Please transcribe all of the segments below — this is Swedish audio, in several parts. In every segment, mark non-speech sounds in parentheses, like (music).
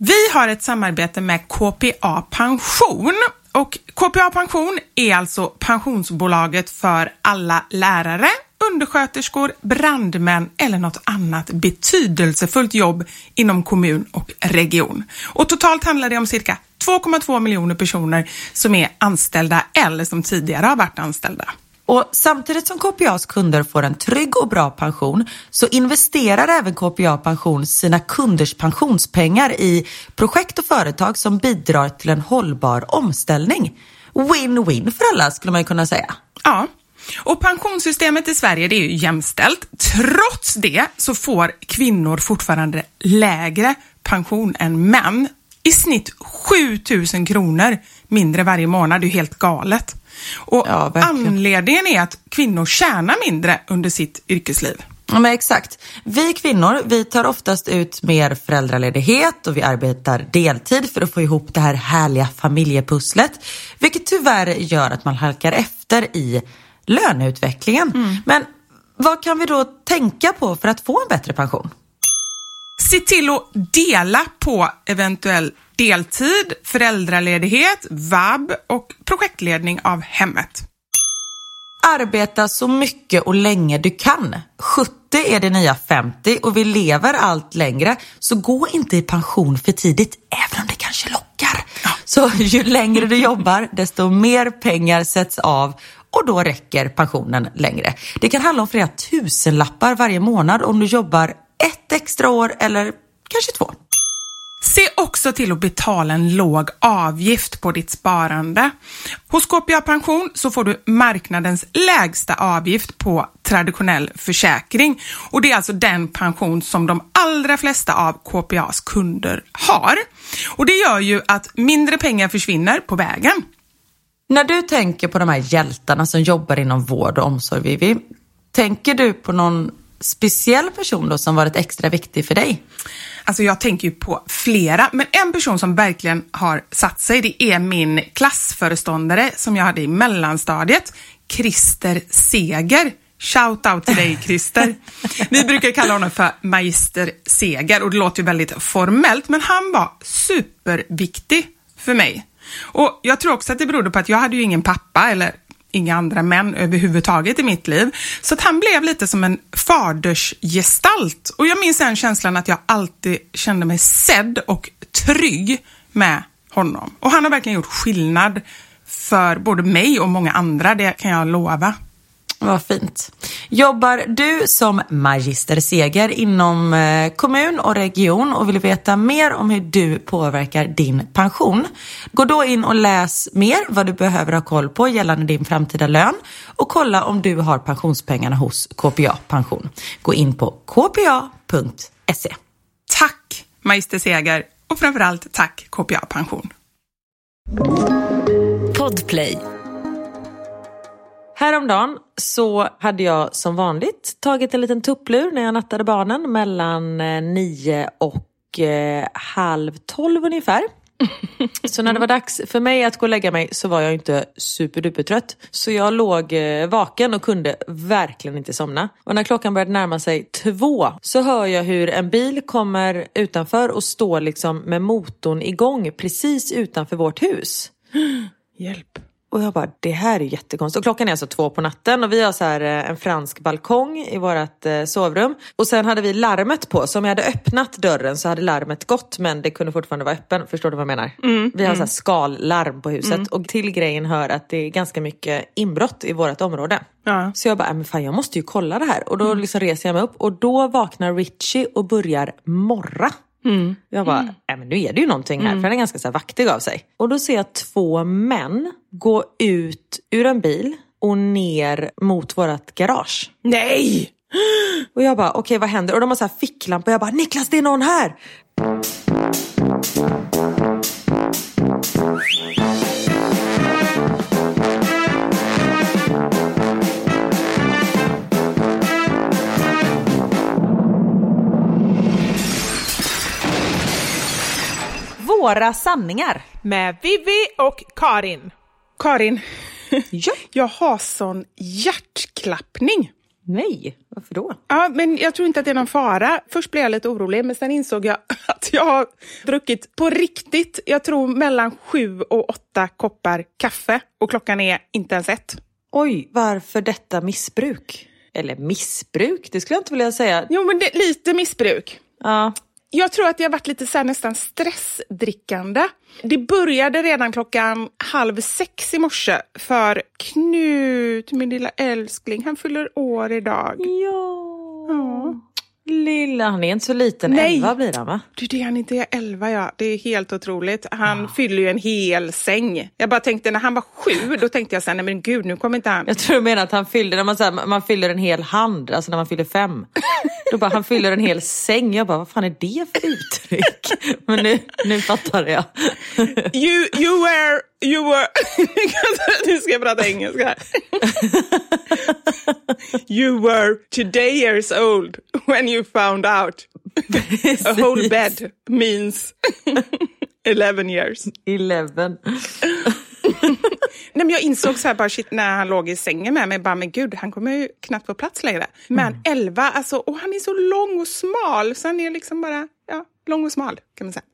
Vi har ett samarbete med KPA Pension och KPA Pension är alltså pensionsbolaget för alla lärare, undersköterskor, brandmän eller något annat betydelsefullt jobb inom kommun och region. Och totalt handlar det om cirka 2,2 miljoner personer som är anställda eller som tidigare har varit anställda. Och samtidigt som KPAs kunder får en trygg och bra pension så investerar även KPA Pension sina kunders pensionspengar i projekt och företag som bidrar till en hållbar omställning. Win-win för alla skulle man ju kunna säga. Ja, och pensionssystemet i Sverige det är ju jämställt. Trots det så får kvinnor fortfarande lägre pension än män. I snitt 7000 kronor mindre varje månad. Det är ju helt galet. Och Ja, anledningen är att kvinnor tjänar mindre under sitt yrkesliv. Ja, men exakt. Vi kvinnor, vi tar oftast ut mer föräldraledighet och vi arbetar deltid för att få ihop det här härliga familjepusslet. Vilket tyvärr gör att man halkar efter i löneutvecklingen. Men vad kan vi då tänka på för att få en bättre pension? Se till att dela på eventuell deltid, föräldraledighet, vab och projektledning av hemmet. Arbeta så mycket och länge du kan. 70 är det nya 50 och vi lever allt längre. Så gå inte i pension för tidigt, även om det kanske lockar. Så ju längre du jobbar, desto mer pengar sätts av och då räcker pensionen längre. Det kan handla om flera tusenlappar varje månad om du jobbar ett extra år eller kanske två. Se också till att betala en låg avgift på ditt sparande. Hos KPA Pension så får du marknadens lägsta avgift på traditionell försäkring och det är alltså den pension som de allra flesta av KPAs kunder har. Och det gör ju att mindre pengar försvinner på vägen. När du tänker på de här hjältarna som jobbar inom vård och omsorg, Vivi, tänker du på någon speciell person då som varit extra viktig för dig? Alltså jag tänker ju på flera, men en person som verkligen har satt sig, det är min klassföreståndare som jag hade i mellanstadiet, Christer Seger. Shout out till dig Christer. (laughs) Vi brukar kalla honom för Magister Seger och det låter ju väldigt formellt, men han var superviktig för mig. Och jag tror också att det berodde på att jag hade ju ingen pappa eller inga andra män överhuvudtaget i mitt liv. Så att han blev lite som en fadersgestalt. Och jag minns den känslan att jag alltid kände mig sedd och trygg med honom. Och han har verkligen gjort skillnad för både mig och många andra, det kan jag lova. Vad fint. Jobbar du som magister Seger inom eh, kommun och region och vill veta mer om hur du påverkar din pension? Gå då in och läs mer vad du behöver ha koll på gällande din framtida lön och kolla om du har pensionspengarna hos KPA Pension. Gå in på kpa.se. Tack Magister Seger och framförallt tack KPA Pension. Podplay. Häromdagen så hade jag som vanligt tagit en liten tupplur när jag nattade barnen mellan eh, nio och eh, halv tolv ungefär. (laughs) Så när det var dags för mig att gå och lägga mig så var jag inte superdupertrött. Så jag låg eh, vaken och kunde verkligen inte somna. Och när klockan började närma sig två så hör jag hur en bil kommer utanför och står liksom med motorn igång precis utanför vårt hus. Hjälp. Och jag bara, det här är jättekonstigt. Och klockan är alltså två på natten och vi har så här eh, en fransk balkong i vårt eh, sovrum. Och sen hade vi larmet på, så om jag hade öppnat dörren så hade larmet gått men det kunde fortfarande vara öppen. Förstår du vad jag menar? vi har så här skallarm på huset och till grejen hör att det är ganska mycket inbrott i vårt område. Ja. Så jag bara, "Äh, men fan jag måste ju kolla det här. Och då liksom reser jag mig upp och då vaknar Richie och börjar morra. Jag bara, "Äh, men nu är det ju någonting här, för han är ganska så här vaktig av sig. Och då ser jag två män gå ut ur en bil och ner mot vårt garage. Nej! Och jag bara, okej vad händer? Och de har så här ficklampor. Jag bara, Niklas det är någon här! Våra sanningar. Med Vivi och Karin. Karin, (laughs) Ja. jag har sån hjärtklappning. Nej, varför då? Ja, men jag tror inte att det är någon fara. Först blev jag lite orolig, men sen insåg jag (laughs) att jag har druckit på riktigt, jag tror mellan sju och åtta koppar kaffe och klockan är inte ens ett. Oj, varför detta missbruk? Eller missbruk, det skulle jag inte vilja säga. Jo, men det, lite missbruk. Ja, Jag tror att jag varit lite så nästan stressdrickande. Det började redan klockan halv sex i morse för Knut, min lilla älskling, han fyller år idag. Ja. Lilla, han är inte så liten. Nej. Elva blir han va? Du, det är han inte är elva ja. Det är helt otroligt. Han fyller ju en hel säng. Jag bara tänkte när han var sju, (laughs) då tänkte jag så här, nej men gud, nu kommer inte han. Jag tror du menar att han fyllde, när man, så här, man fyller en hel hand, alltså när man fyller fem. Då bara, han fyller en hel säng. Jag bara, vad fan är det för uttryck? (laughs) Men nu, nu fattar jag. (laughs) You, you were, you were... nu ska jag prata engelska här. you were today years old when you found out a whole bed means 11 years. Eleven. Nej, men jag insåg så här bara shit, när han låg i sängen med mig, bara, men gud, han kommer ju knappt få plats längre. Men 11, alltså, och han är så lång och smal, så han är liksom bara ja, lång och smal kan man säga.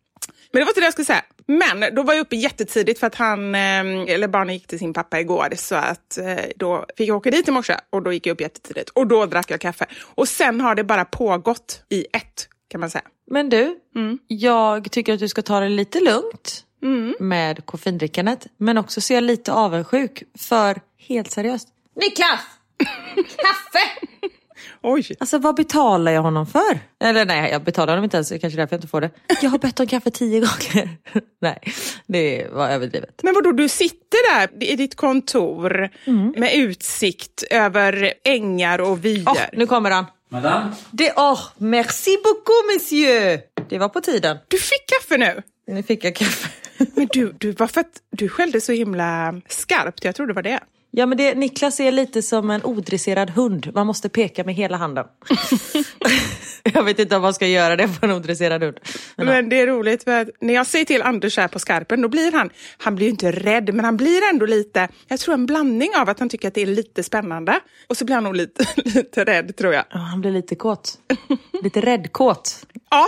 Men det var inte det jag skulle säga. Men då var jag uppe jättetidigt för att han, eh, eller barnen gick till sin pappa igår, så att eh, då fick jag åka dit i morse och då gick jag upp jättetidigt och då drack jag kaffe. Och sen har det bara pågått i ett, kan man säga. Men du, jag tycker att du ska ta det lite lugnt med koffeindrickandet. Men också jag lite avundsjuk för, helt seriöst, Niklas! (laughs) Kaffe! Oj! Alltså vad betalar jag honom för? Eller nej, jag betalar honom inte ens, det är kanske därför jag inte får det. Jag har bett om kaffe tio gånger. (laughs) nej, det var överdrivet. Men vadå, du sitter där i ditt kontor med utsikt över ängar och vyer. Åh, nu kommer han. Madame Det, åh, merci beaucoup monsieur! Det var på tiden. Du fick kaffe nu! Nu fick jag kaffe. Men du, du var för att du skällde så himla skarpt. Jag tror det var det. Ja men det, Niklas är lite som en odresserad hund. Man måste peka med hela handen. (laughs) jag vet inte om man ska göra det på en odresserad hund. Men, Men det är roligt för att när jag säger till Anders här på skarpen, då blir han, han blir ju inte rädd, men han blir ändå lite, jag tror en blandning av att han tycker att det är lite spännande och så blir han nog lite, (laughs) lite rädd tror jag. ja, han blir lite kåt. Lite räddkåt. Ja,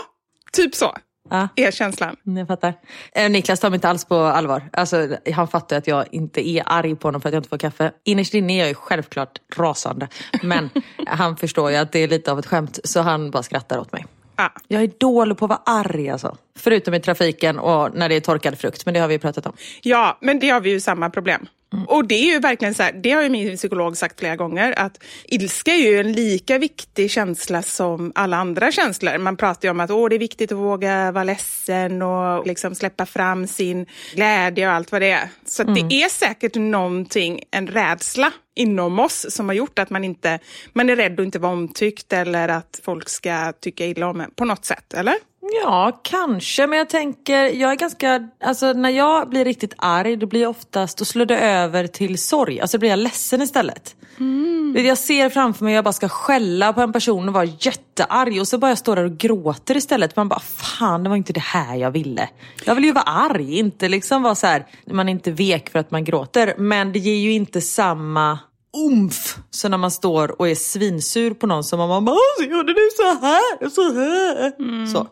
typ så Ja. är känslan. Jag fattar. Eh, Niklas tar mig inte alls på allvar. Alltså, han fattar att jag inte är arg på honom för att jag inte får kaffe. Innerst inne är jag ju självklart rasande. Men (laughs) han förstår ju att det är lite av ett skämt så han bara skrattar åt mig. Ja. Jag är dålig på att vara arg alltså. Förutom i trafiken och när det är torkad frukt. Men det har vi ju pratat om. Ja, men det har vi ju samma problem. Och det är ju verkligen så här, det har ju min psykolog sagt flera gånger, att ilska är ju en lika viktig känsla som alla andra känslor. Man pratar ju om att Åh, det är viktigt att våga vara ledsen och liksom släppa fram sin glädje och allt vad det är. Så att det är säkert någonting, en rädsla inom oss som har gjort att man inte man är rädd att inte vara omtyckt eller att folk ska tycka illa om en på något sätt, eller? Ja, kanske. Men jag tänker, jag är ganska, alltså när jag blir riktigt arg då blir jag oftast, då slår det över till sorg. Alltså blir jag ledsen istället. Mm. Jag ser framför mig att jag bara ska skälla på en person och vara jättearg och så bara jag står där och gråter istället. Man bara, fan det var inte det här jag ville. Jag vill ju vara arg, inte liksom vara så här, man är inte vek för att man gråter. Men det ger ju inte samma umf. Så när man står och är svinsur på någon som man bara, så gjorde du så här, så här. Mm. Så.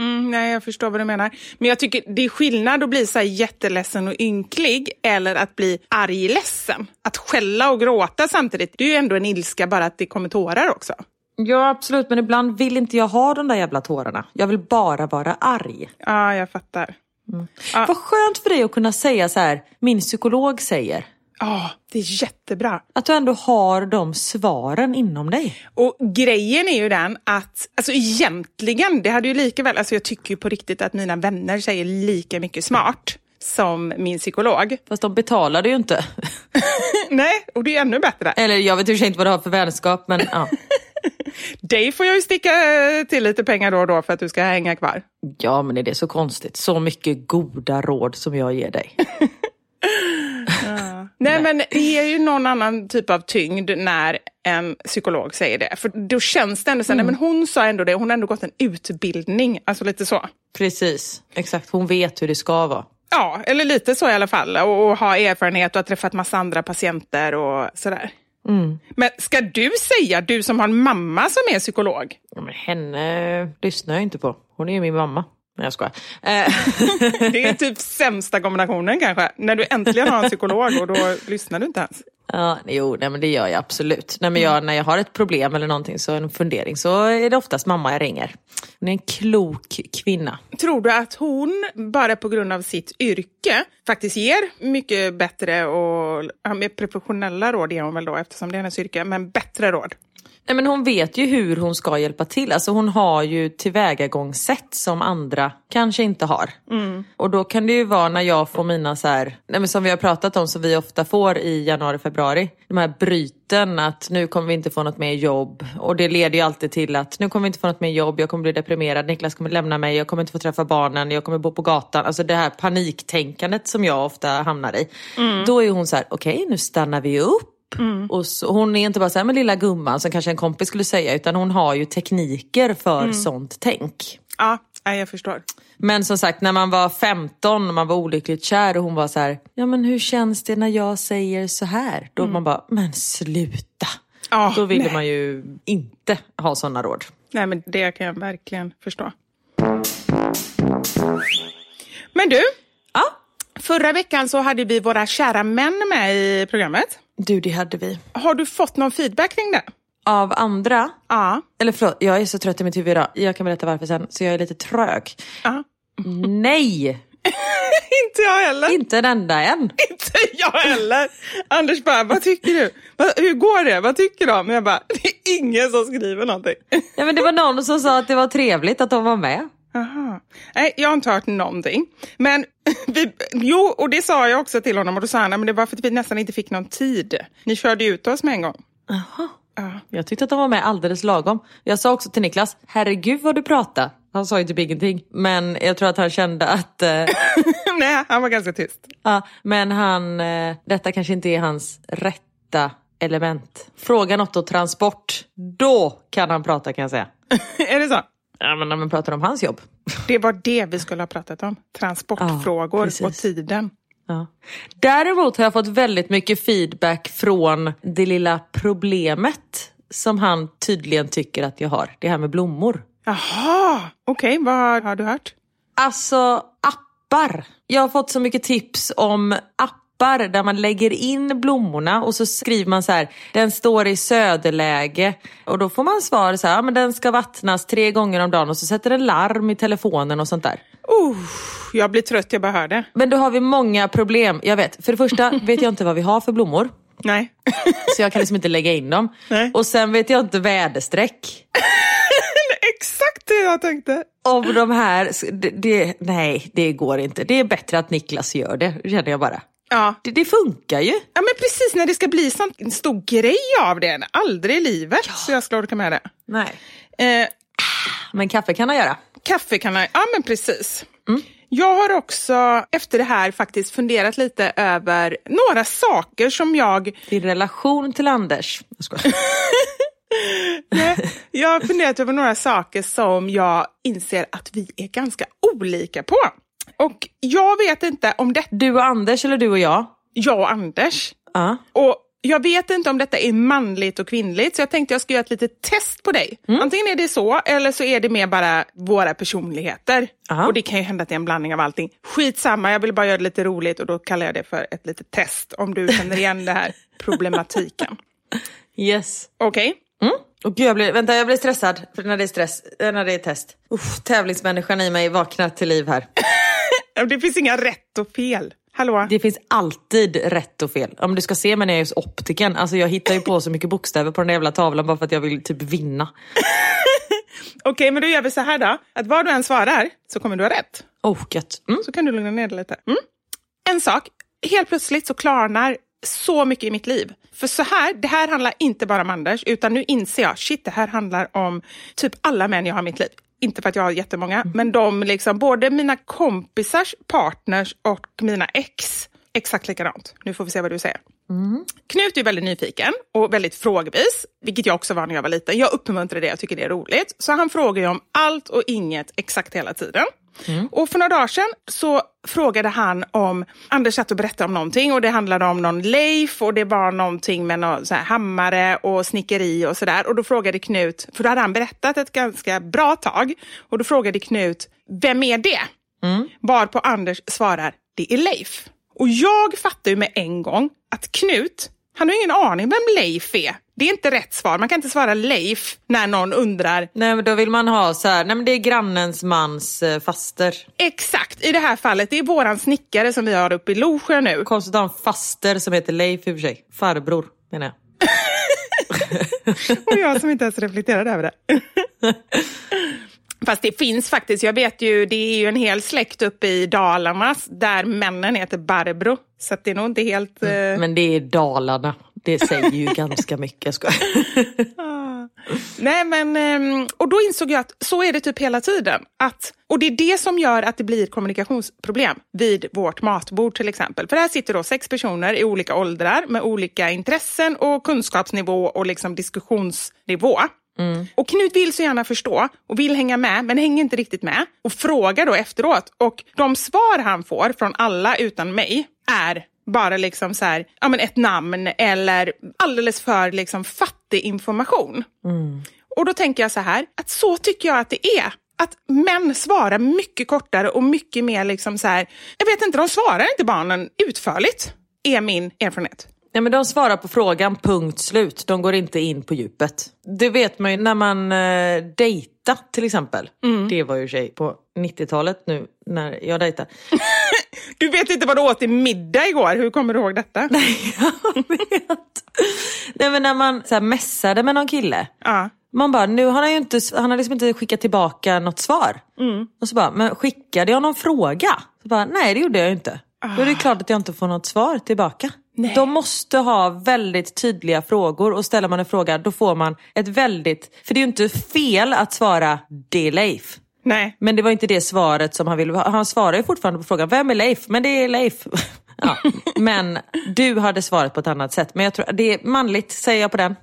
Mm, nej, jag förstår vad du menar. Men jag tycker det är skillnad att bli så här jätteledsen och ynklig eller att bli arg ledsen. Att skälla och gråta samtidigt, det är ju ändå en ilska bara att det kommer tårar också. Ja absolut, men ibland vill inte jag ha de där jävla tårarna. Jag vill bara vara arg. Ja, jag fattar. Mm. Ja. Vad skönt för dig att kunna säga så här, min psykolog säger. Ja, det är jättebra. Att du ändå har de svaren inom dig. Och grejen är ju den att, alltså egentligen, det hade ju lika väl, alltså jag tycker ju på riktigt att mina vänner säger lika mycket smart som min psykolog. (laughs) Fast de betalade ju inte. (laughs) Nej, och det är ännu bättre. Eller jag vet inte vad du har för vänskap, men ja. (laughs) Dig får jag ju sticka till lite pengar då och då för att du ska hänga kvar. Ja, men är det så konstigt? Så mycket goda råd som jag ger dig. Nej, men det är ju någon annan typ av tyngd när en psykolog säger det. För då känns det ändå så, mm. nej, men hon sa ändå det, hon har ändå gått en utbildning, alltså lite så. Precis, exakt. Hon vet hur det ska vara. Ja, eller lite så i alla fall. Och, och ha erfarenhet och ha träffat massa andra patienter och sådär. Mm. Men ska du säga, du som har en mamma som är psykolog? Ja, men henne lyssnar jag inte på. Hon är ju min mamma. Nej jag skojar. (laughs) Det är typ sämsta kombinationen kanske. När du äntligen har en psykolog och då lyssnar du inte ens. Ja, jo, nej, men det gör jag absolut. Nej, men jag, när jag har ett problem eller någonting, så en fundering, så är det oftast mamma jag ringer. Hon är en klok kvinna. Tror du att hon, bara på grund av sitt yrke, faktiskt ger mycket bättre och mer professionella råd, ger hon väl då eftersom det är hennes yrke, men bättre råd? Nej, men hon vet ju hur hon ska hjälpa till. Alltså hon har ju tillvägagångssätt som andra kanske inte har. Mm. Och då kan det ju vara när jag får mina så här, nej, men som vi har pratat om, som vi ofta får i januari, februari. De här bryten att nu kommer vi inte få något mer jobb. Och det leder ju alltid till att nu kommer vi inte få något mer jobb, jag kommer bli deprimerad, Niklas kommer lämna mig, jag kommer inte få träffa barnen, jag kommer bo på gatan. Alltså det här paniktänkandet som jag ofta hamnar i. Mm. Då är hon så här, okej okay, nu stannar vi upp Mm. Och så, hon är inte bara så här med lilla gumman som kanske en kompis skulle säga utan hon har ju tekniker för mm. sånt tänk. Ja, jag förstår. Men som sagt när man var 15 och man var olyckligt kär och hon var så här, ja men hur känns det när jag säger så här? Då mm. man bara, men sluta. Oh, Då ville nej. man ju inte ha sådana råd. Nej men det kan jag verkligen förstå. Men du, ja? förra veckan så hade vi våra kära män med i programmet. Du, det hade vi. Har du fått någon feedback kring det? Av andra? Ja. Eller förlåt, jag är så trött i mitt huvud idag. Jag kan berätta varför sen, så jag är lite trög. Ja. Nej! (laughs) inte jag heller. Inte en enda än. (laughs) inte jag heller. Anders bara, vad tycker du? Hur går det? Vad tycker du? Men jag bara, det är ingen som skriver någonting. ja, men det var någon som sa att det var trevligt att de var med. Aha. Nej, jag har inte hört någonting. Men (laughs) vi, jo, och det sa jag också till honom och då sa han men det var för att vi nästan inte fick någon tid. Ni körde ut oss med en gång. Aha. Ja. Jag tyckte att de var med alldeles lagom. Jag sa också till Niklas, herregud vad du pratar. Han sa ju typ ingenting, men jag tror att han kände att... Eh... (laughs) Nej, han var ganska tyst. Ja, men han, eh, detta kanske inte är hans rätta element. Fråga något och transport, då kan han prata kan jag säga. (laughs) är det så? Ja, men när man pratar om hans jobb. Det var det vi skulle ha pratat om. Transportfrågor ja, och tiden. Ja. Däremot har jag fått väldigt mycket feedback från det lilla problemet som han tydligen tycker att jag har. Det här med blommor. Jaha, okej. Okay. Vad har du hört? Alltså appar. Jag har fått så mycket tips om appar appar där man lägger in blommorna och så skriver man så här, den står i söderläge och då får man svar så här, men den ska vattnas tre gånger om dagen och så sätter den larm i telefonen och sånt där. Uh, jag blir trött, jag bara hör det. Men då har vi många problem. Jag vet, för det första (laughs) vet jag inte vad vi har för blommor. Nej. (laughs) så jag kan liksom inte lägga in dem. Nej. Och sen vet jag inte väderstreck. (laughs) Exakt det jag tänkte. Om de här, det, det, nej det går inte. Det är bättre att Niklas gör det, känner jag bara. Ja. Det, det, funkar ju. Ja men precis, när det ska bli sån, en stor grej av det. Aldrig i livet ja. så jag ska orka med det. Nej. Eh, men kaffe kan han göra. Kaffekanna, ja men precis. Jag har också efter det här faktiskt funderat lite över några saker som jag... I relation till Anders. Jag skojar. (laughs) Jag har funderat över några saker som jag inser att vi är ganska olika på. Och jag vet inte om det... Du och Anders eller du och jag? Jag och Anders. Ja. Och jag vet inte om detta är manligt och kvinnligt, så jag tänkte jag ska göra ett litet test på dig. Antingen är det så, eller så är det mer bara våra personligheter. Aha. Och det kan ju hända att det är en blandning av allting. Skitsamma, jag vill bara göra det lite roligt och då kallar jag det för ett litet test. Om du känner igen det här (laughs) problematiken. Yes. Okej? Mm. Och gud, jag blir, vänta, jag blir stressad för när det är stress, när det är test. Uff, tävlingsmänniskan i mig vaknar till liv här. (laughs) Det finns inga rätt och fel. Hallå? Det finns alltid rätt och fel. Om du ska se mig när jag är hos optiken. Alltså jag hittar ju på så mycket bokstäver på den där jävla tavlan bara för att jag vill typ vinna. (laughs) Okej, men då gör vi så här då. Att vad du än svarar så kommer du ha rätt. Oh, gött. Mm. Så kan du lugna ner dig lite. Mm. En sak, helt plötsligt så klarnar så mycket i mitt liv. För så här, det här handlar inte bara om Anders, utan nu inser jag, shit, det här handlar om typ alla män jag har i mitt liv. Inte för att jag har jättemånga, men de liksom, både mina kompisars partners och mina ex, exakt likadant. Nu får vi se vad du säger. Knut är väldigt nyfiken och väldigt frågvis, vilket jag också var när jag var liten. Jag uppmuntrar det, jag tycker det är roligt. Så han frågar om allt och inget exakt hela tiden. Och för några dagar sedan så frågade han om, Anders satt och berättade om någonting och det handlade om någon Leif och det var någonting med någon så här hammare och snickeri och sådär. Och då frågade Knut, för då hade han berättat ett ganska bra tag, och då frågade Knut, vem är det? Varpå Anders svarar, det är Leif. Och jag fattar ju med en gång att Knut, han har ingen aning vem Leif är. Det är inte rätt svar. Man kan inte svara Leif när någon undrar. Nej men då vill man ha så här, nej men det är grannens mans eh, faster. Exakt, i det här fallet, det är våran snickare som vi har uppe i Losjö nu. Konstigt att ha en faster som heter Leif i och för sig. Farbror menar jag. (laughs) Och jag som inte ens reflekterade över det. (laughs) Fast det finns faktiskt, jag vet ju, det är ju en hel släkt uppe i Dalarna där männen heter Barbro. Så det är nog inte helt... eh, Men det är Dalarna. Det säger ju ganska mycket. Jag skojar. (laughs) Nej, men, ehm, och då insåg jag att så är det typ hela tiden. Att, och det är det som gör att det blir kommunikationsproblem vid vårt matbord till exempel. För här sitter då sex personer i olika åldrar med olika intressen och kunskapsnivå och liksom diskussionsnivå. Och Knut vill så gärna förstå och vill hänga med, men hänger inte riktigt med. Och frågar då efteråt. Och de svar han får från alla utan mig är bara liksom så här, ja, men ett namn eller alldeles för liksom fattig information. Och då tänker jag så här, att så tycker jag att det är. Att män svarar mycket kortare och mycket mer liksom så här, jag vet inte, de svarar inte barnen utförligt, är min erfarenhet. Nej, men de svarar på frågan, punkt slut. De går inte in på djupet. Det vet man ju när man eh, dejtar till exempel. Det var ju tjej på 90-talet nu när jag dejtade. (laughs) Du vet inte vad du åt till middag igår, hur kommer du ihåg detta? (laughs) jag vet. Nej men när man så här, messade med någon kille. Ja. Man bara, nu har han ju inte, han har liksom inte skickat tillbaka något svar. Och så bara, men skickade jag någon fråga? Så bara, nej det gjorde jag ju inte. Då är det klart att jag inte får något svar tillbaka. Nej. De måste ha väldigt tydliga frågor och ställer man en fråga då får man ett väldigt, för det är ju inte fel att svara det är Leif. Nej. Men det var inte det svaret som han ville ha. Han svarar ju fortfarande på frågan, vem är Leif? Men det är Leif. ja. (laughs) Men du hade svarat på ett annat sätt. Men jag tror, det är manligt, säger jag på den.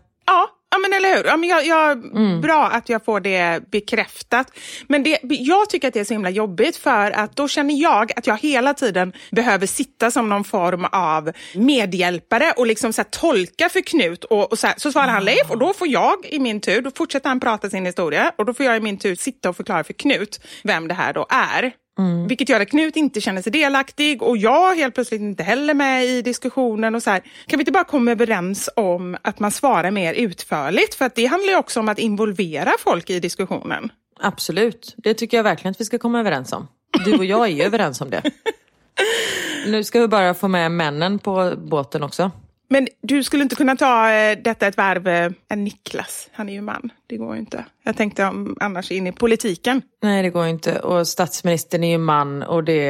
Men eller hur. Ja, men jag, jag, Bra att jag får det bekräftat. Men det, jag tycker att det är så himla jobbigt för att då känner jag att jag hela tiden behöver sitta som någon form av medhjälpare och liksom så tolka för Knut. Och, och så, här, så svarar han Leif och då får jag i min tur, då fortsätter han prata sin historia och då får jag i min tur sitta och förklara för Knut vem det här då är. Vilket gör att Knut inte känner sig delaktig och jag helt plötsligt inte heller med i diskussionen. och så här. Kan vi inte bara komma överens om att man svarar mer utförligt? För att det handlar ju också om att involvera folk i diskussionen. Absolut, det tycker jag verkligen att vi ska komma överens om. Du och jag är ju (laughs) överens om det. Nu ska vi bara få med männen på båten också. Men du skulle inte kunna ta eh, detta ett varv, eh, Niklas, han är ju man, det går ju inte. Jag tänkte om, annars in i politiken. Nej det går inte och statsministern är ju man och det,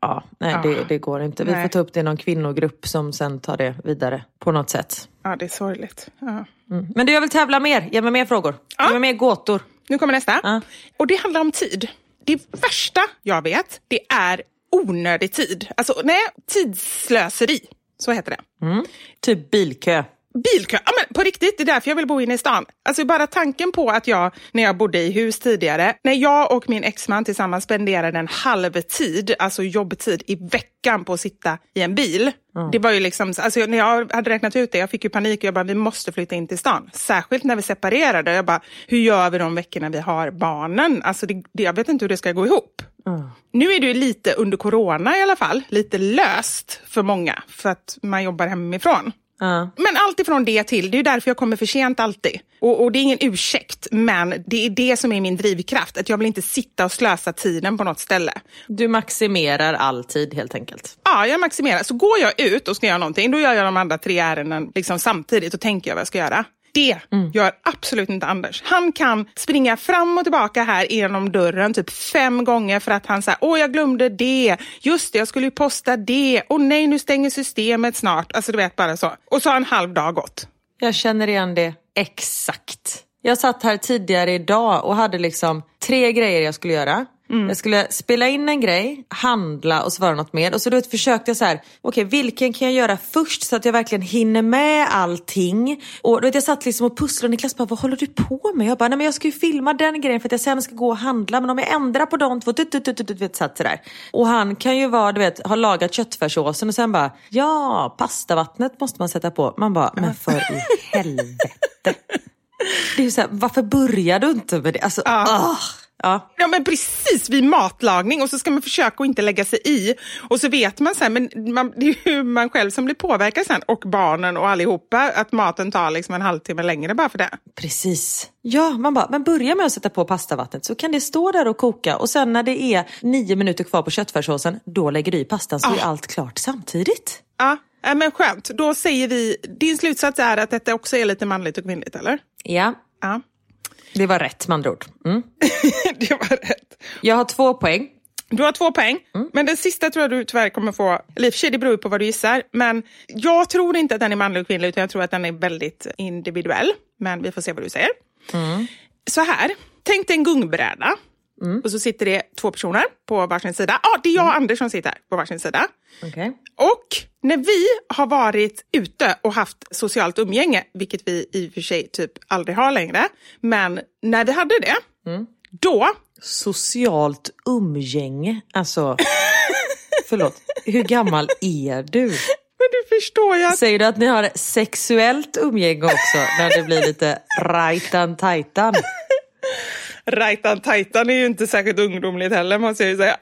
ja, nej, Ja. det, det går inte. Vi Nej. får ta upp det i någon kvinnogrupp som sen tar det vidare på något sätt. Ja, det är sorgligt. Ja. Mm. Men du jag vill tävla mer, ge mig mer frågor. Ja. Ge mig mer gåtor. Nu kommer nästa. Ja. Och det handlar om tid. det värsta jag vet, det är onödig tid. Alltså, nej, tidslöseri. Så heter det. Mm. Typ bilkö. Bilkö, ja, men på riktigt, det är därför jag vill bo inne i stan. Alltså bara tanken på att jag, när jag bodde i hus tidigare, när jag och min exman tillsammans spenderade en halvtid, alltså jobbtid i veckan på att sitta i en bil. Mm. Det var ju liksom, alltså när jag hade räknat ut det, jag fick ju panik och jag bara, vi måste flytta in till stan. Särskilt när vi separerade. Jag bara, hur gör vi de veckorna vi har barnen? Alltså det, det, jag vet inte hur det ska gå ihop. Mm. Nu är det lite under corona i alla fall, lite löst för många, för att man jobbar hemifrån. Uh. Men allt ifrån det till, det är därför jag kommer för sent alltid. Och, och, det är ingen ursäkt, men det är det som är min drivkraft. Att jag vill inte sitta och slösa tiden på något ställe. Du maximerar all tid helt enkelt? Ja, jag maximerar. Så går jag ut och ska göra någonting, då gör jag de andra tre ärenden liksom samtidigt och tänker jag vad jag ska göra. Det mm. gör absolut inte Anders. Han kan springa fram och tillbaka här genom dörren typ fem gånger för att han säger åh jag glömde det, just det jag skulle ju posta det, åh nej nu stänger systemet snart. Alltså du vet bara så. Och så har en halv dag gått. Jag känner igen det exakt. Jag satt här tidigare idag och hade liksom tre grejer jag skulle göra. Mm. Jag skulle spela in en grej, handla och svara något mer. Och så då försökte jag så här, okej okay, vilken kan jag göra först så att jag verkligen hinner med allting. Och då vet jag satt liksom och pusslade och Niklas bara, vad håller du på med? Jag bara, nej men jag ska ju filma den grejen för att jag sen ska gå och handla. Men om jag ändrar på de två, tut, tut, tut, tut, vet, satt sådär. Och han kan ju vara, du vet, ha lagat köttfärssåsen och sen bara, ja, pastavattnet måste man sätta på. Man bara, men för i helvete. (laughs) Det är så här, varför börjar du inte med det? Alltså, ja. Oh. Ja. ja men precis, vid matlagning och så ska man försöka att inte lägga sig i. Och så vet man sen, men man, det är ju man själv som blir påverkad sen och barnen och allihopa att maten tar liksom en halvtimme längre bara för det. Precis. Ja, man bara, men börja med att sätta på pastavattnet så kan det stå där och koka och sen när det är nio minuter kvar på köttfärssåsen, då lägger du i pastan så ah. är allt klart samtidigt. Ja, äh, men skönt. Då säger vi, din slutsats är att detta också är lite manligt och kvinnligt, eller? Ja. ja. Det var rätt med andra ord. Mm. (laughs) det var rätt. Jag har två poäng. Du har två poäng, mm. men den sista tror jag du tyvärr kommer få, eller i och för sig det beror på vad du gissar, men jag tror inte att den är manlig och kvinnlig utan jag tror att den är väldigt individuell. Men vi får se vad du säger. Mm. Så här, tänk dig en gungbräda Mm. Och så sitter det två personer på varsin sida. Ja, ah, det är jag och mm. Anders som sitter på varsin sida. Okay. Och när vi har varit ute och haft socialt umgänge, vilket vi i och för sig typ aldrig har längre, men när vi hade det, mm. då... Socialt umgänge? Alltså, (laughs) förlåt, hur gammal är du? Men du förstår jag. Säger du att ni har sexuellt umgänge också, när det blir lite rajtan-tajtan? Rajtan tajtan är ju inte särskilt ungdomligt heller måste jag ju säga.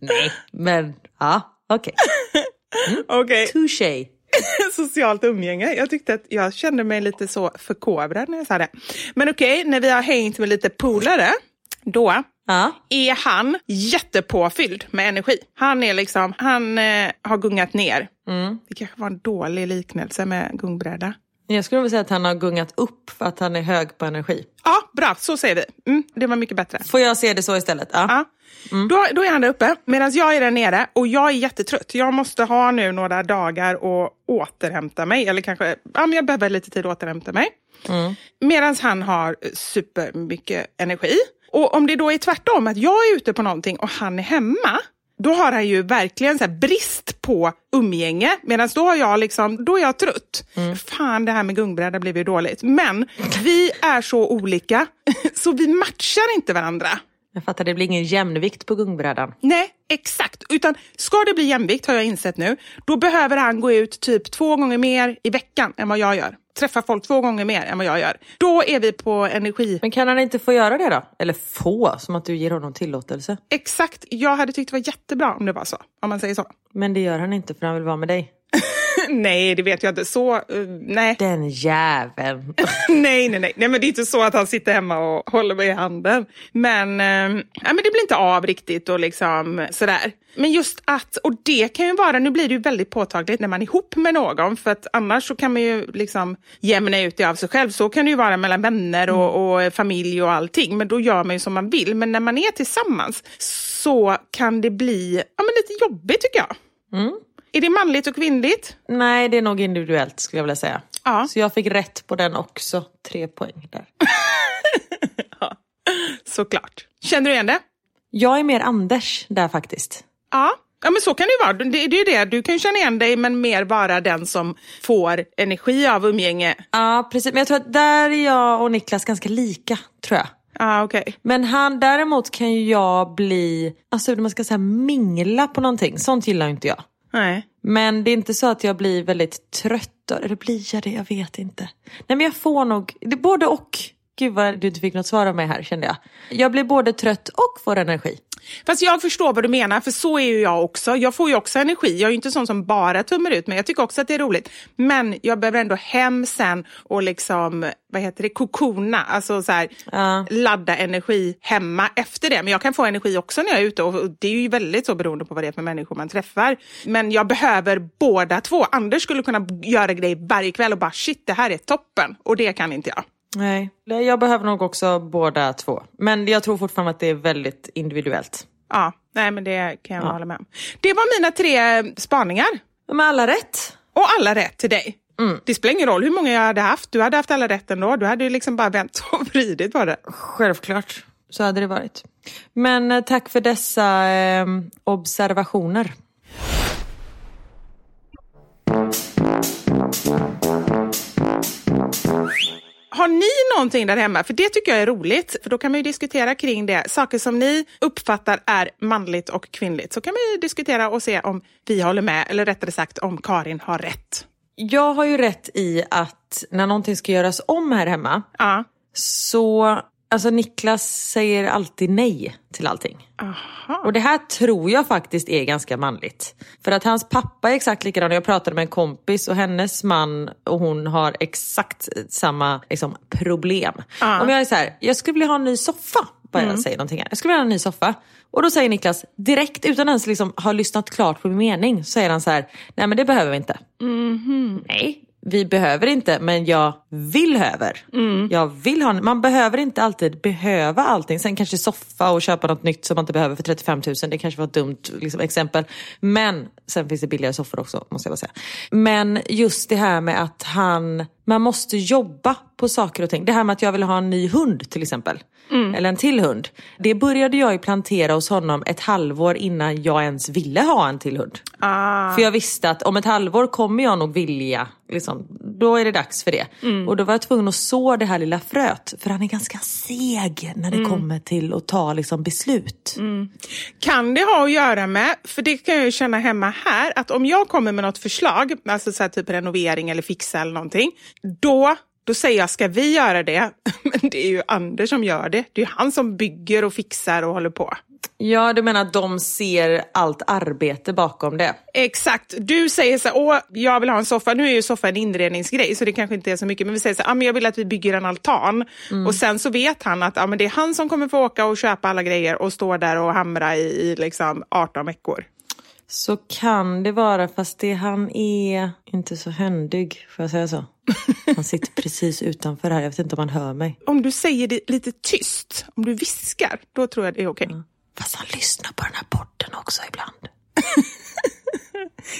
Nej, men ja, okej. Okay. Mm. okay. Touché. (laughs) Socialt umgänge. Jag tyckte att jag kände mig lite så förkovrad när jag sa det. Men okej, okay, när vi har hängt med lite polare, då ja. är han jättepåfylld med energi. Han är liksom, han eh, har gungat ner. Mm. Det kanske var en dålig liknelse med gungbräda. Jag skulle vilja säga att han har gungat upp för att han är hög på energi. Ja, bra. Så säger vi. Mm, det var mycket bättre. Får jag se det så istället? Ja. ja. Mm. Då, då är han där uppe medan jag är där nere och jag är jättetrött. Jag måste ha nu några dagar och återhämta mig. Eller kanske, ja men jag behöver lite tid att återhämta mig. Mm. Medan han har supermycket energi. Och om det då är tvärtom, att jag är ute på någonting och han är hemma då har han ju verkligen så brist på umgänge. Medan då, har jag liksom, då är jag trött. Mm. Fan, det här med gungbräda blev ju dåligt. Men vi är så olika, (laughs) så vi matchar inte varandra. Jag fattar, det blir ingen jämvikt på gungbrädan. Nej, exakt. Utan ska det bli jämvikt, har jag insett nu, då behöver han gå ut typ två gånger mer i veckan än vad jag gör. Träffa folk två gånger mer än vad jag gör. Då är vi på energi. Men kan han inte få göra det då? Eller få, som att du ger honom tillåtelse? Exakt. Jag hade tyckt det var jättebra om det var så. Om man säger så. Men det gör han inte för han vill vara med dig. (laughs) (laughs) nej, det vet jag inte. Så, uh, nej. Den jäveln. (laughs) nej, nej, nej, nej. men det är inte så att han sitter hemma och håller mig i handen. Men, ja, men det blir inte av riktigt och liksom sådär. Men just att, och det kan ju vara, nu blir det ju väldigt påtagligt när man är ihop med någon, för att annars så kan man ju liksom jämna ut det av sig själv. Så kan det ju vara mellan vänner och, och familj och allting, men då gör man ju som man vill. Men när man är tillsammans så kan det bli ja, men lite jobbigt tycker jag. Mm. Är det manligt och kvinnligt? Nej, det är nog individuellt skulle jag vilja säga. Ja. Så jag fick rätt på den också. Tre poäng där. (laughs) ja. Såklart. Känner du igen det? Jag är mer Anders där faktiskt. Ja. Ja men så kan det ju vara. Det, det är ju det. Du kan känna igen dig men mer vara den som får energi av umgänge. Ja precis, men jag tror att där är jag och Niklas ganska lika tror jag. Ja okej. Okay. Men han, däremot kan ju jag bli, alltså hur man ska säga mingla på någonting. Sånt gillar inte jag. Nej. Men det är inte så att jag blir väldigt trött. Eller blir jag det? Jag vet inte. Nej men jag får nog, det är både och. Gud vad du inte fick något svar av mig här kände jag. Jag blir både trött och får energi. Fast jag förstår vad du menar, för så är ju jag också. Jag får ju också energi. Jag är ju inte sån som bara tummar ut, men jag tycker också att det är roligt. Men jag behöver ändå hem sen och liksom, vad heter det, kokona, alltså så här, uh. ladda energi hemma efter det. Men jag kan få energi också när jag är ute och det är ju väldigt så beroende på vad det är för människor man träffar. Men jag behöver båda två. Anders skulle kunna göra grejer varje kväll och bara shit, det här är toppen. Och det kan inte jag. Nej, jag behöver nog också båda två. Men jag tror fortfarande att det är väldigt individuellt. Ja, nej men det kan jag ja. hålla med om. Det var mina tre spaningar. De är alla rätt. Och alla rätt till dig. Mm. Det spelar ingen roll hur många jag hade haft. Du hade haft alla rätt ändå. Du hade ju liksom bara vänt och (laughs) vridit på det. Självklart, så hade det varit. Men eh, tack för dessa eh, observationer. Har ni någonting där hemma? För det tycker jag är roligt. För då kan man ju diskutera kring det. Saker som ni uppfattar är manligt och kvinnligt. Så kan man ju diskutera och se om vi håller med. Eller rättare sagt om Karin har rätt. Jag har ju rätt i att när någonting ska göras om här hemma. Ja. Så Alltså Niklas säger alltid nej till allting. Aha. Och det här tror jag faktiskt är ganska manligt. För att hans pappa är exakt likadan. Jag pratade med en kompis och hennes man och hon har exakt samma liksom, problem. Ah. Om jag är så här, jag skulle vilja ha en ny soffa. Bara mm. jag säger någonting här. Jag skulle vilja ha en ny soffa. Och då säger Niklas direkt utan ens liksom ha lyssnat klart på min mening. Så säger han så här, nej men det behöver vi inte. Mm -hmm. Nej, vi behöver inte, men jag vill över. Mm. Jag vill ha, man behöver inte alltid behöva allting. Sen kanske soffa och köpa något nytt som man inte behöver för 35 000. Det kanske var ett dumt liksom, exempel. Men sen finns det billigare soffor också, måste jag bara säga. Men just det här med att han, man måste jobba på saker och ting. Det här med att jag vill ha en ny hund till exempel. Mm. Eller en till hund. Det började jag ju plantera hos honom ett halvår innan jag ens ville ha en till hund. Ah. För jag visste att om ett halvår kommer jag nog vilja, liksom, då är det dags för det. Mm. Och då var jag tvungen att så det här lilla fröet. För han är ganska seg när det Mm. kommer till att ta liksom, beslut. Kan det ha att göra med, för det kan jag ju känna hemma här, att om jag kommer med något förslag, alltså så typ renovering eller fixa eller någonting, då då säger jag, ska vi göra det? (laughs) Men det är ju Anders som gör det. Det är han som bygger och fixar och håller på. Ja, du menar att de ser allt arbete bakom det? Exakt. Du säger så här, åh, jag vill ha en soffa. Nu är ju soffa en inredningsgrej, så det kanske inte är så mycket. Men vi säger så här, ah, men jag vill att vi bygger en altan. Och sen så vet han att ah, men det är han som kommer få åka och köpa alla grejer och stå där och hamra i, i liksom 18 veckor. Så kan det vara, fast det, han är inte så händig, får jag säga så? Han sitter (laughs) precis utanför här, jag vet inte om han hör mig. Om du säger det lite tyst, om du viskar, då tror jag det är okej. Okay. Fast han lyssnar på den här podden också ibland.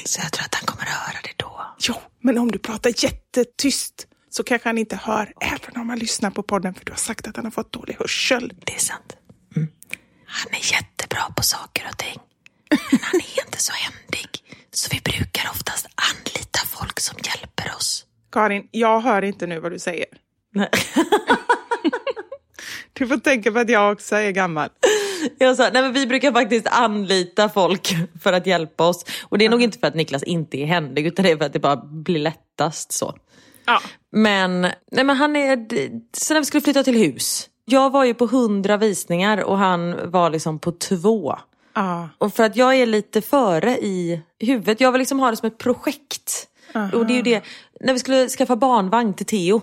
så jag tror att han kommer att höra det då. Jo, men om du pratar jättetyst så kanske han inte hör, även om han lyssnar på podden, för du har sagt att han har fått dålig hörsel. Det är sant. Mm. Han är jättebra på saker och ting. Men han är inte så händig. Så vi brukar oftast anlita folk som hjälper oss. Karin, jag hör inte nu vad du säger. Nej. (laughs) Du får tänka på att jag också är gammal. Jag sa, nej men vi brukar faktiskt anlita folk för att hjälpa oss. Och det är nog inte för att Niklas inte är händig utan det är för att det bara blir lättast så. Ja. Men, nej men han är, så när vi skulle flytta till hus. Jag var ju på hundra visningar och han var liksom på två. Ja. Och för att jag är lite före i huvudet, jag vill liksom ha det som ett projekt. Och det är ju det, när vi skulle skaffa barnvagn till Theo.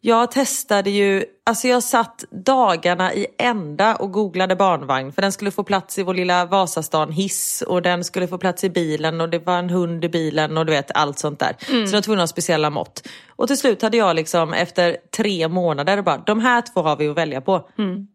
Jag testade ju, alltså jag satt dagarna i ända och googlade barnvagn. För den skulle få plats i vår lilla Vasastan hiss och den skulle få plats i bilen och det var en hund i bilen och du vet allt sånt där. Så jag var tvungen att ha speciella mått. Och till slut hade jag liksom efter tre månader bara, de här två har vi att välja på.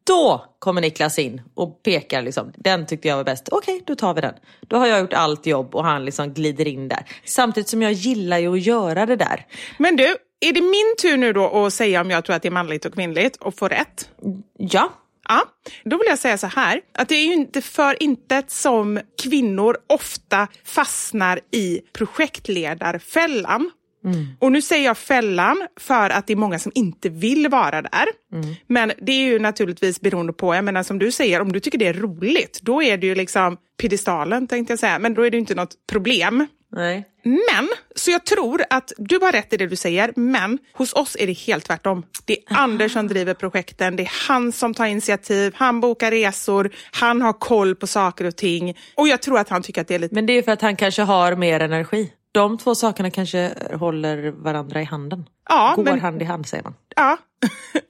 Då kommer Niklas in och pekar liksom, den tyckte jag var bäst. Okej, då tar vi den. Då har jag gjort allt jobb och han liksom glider in där. Samtidigt som jag gillar ju att göra det där. Men du, är det min tur nu då att säga om jag tror att det är manligt och kvinnligt och få rätt? Ja, Ja, då vill jag säga så här, att det är ju inte för intet som kvinnor ofta fastnar i projektledarfällan. Mm. Och nu säger jag fällan för att det är många som inte vill vara där. Mm. Men det är ju naturligtvis beroende på, jag menar som du säger, om du tycker det är roligt, då är det ju liksom piedestalen tänkte jag säga, men då är det ju inte något problem. Nej. Men, så jag tror att du har rätt i det du säger, men hos oss är det helt tvärtom. Det är Aha. Anders som driver projekten, det är han som tar initiativ, han bokar resor, han har koll på saker och ting. Och jag tror att han tycker att det är lite... Men det är för att han kanske har mer energi. De två sakerna kanske håller varandra i handen. Ja, Går men... hand i hand säger man. Ja,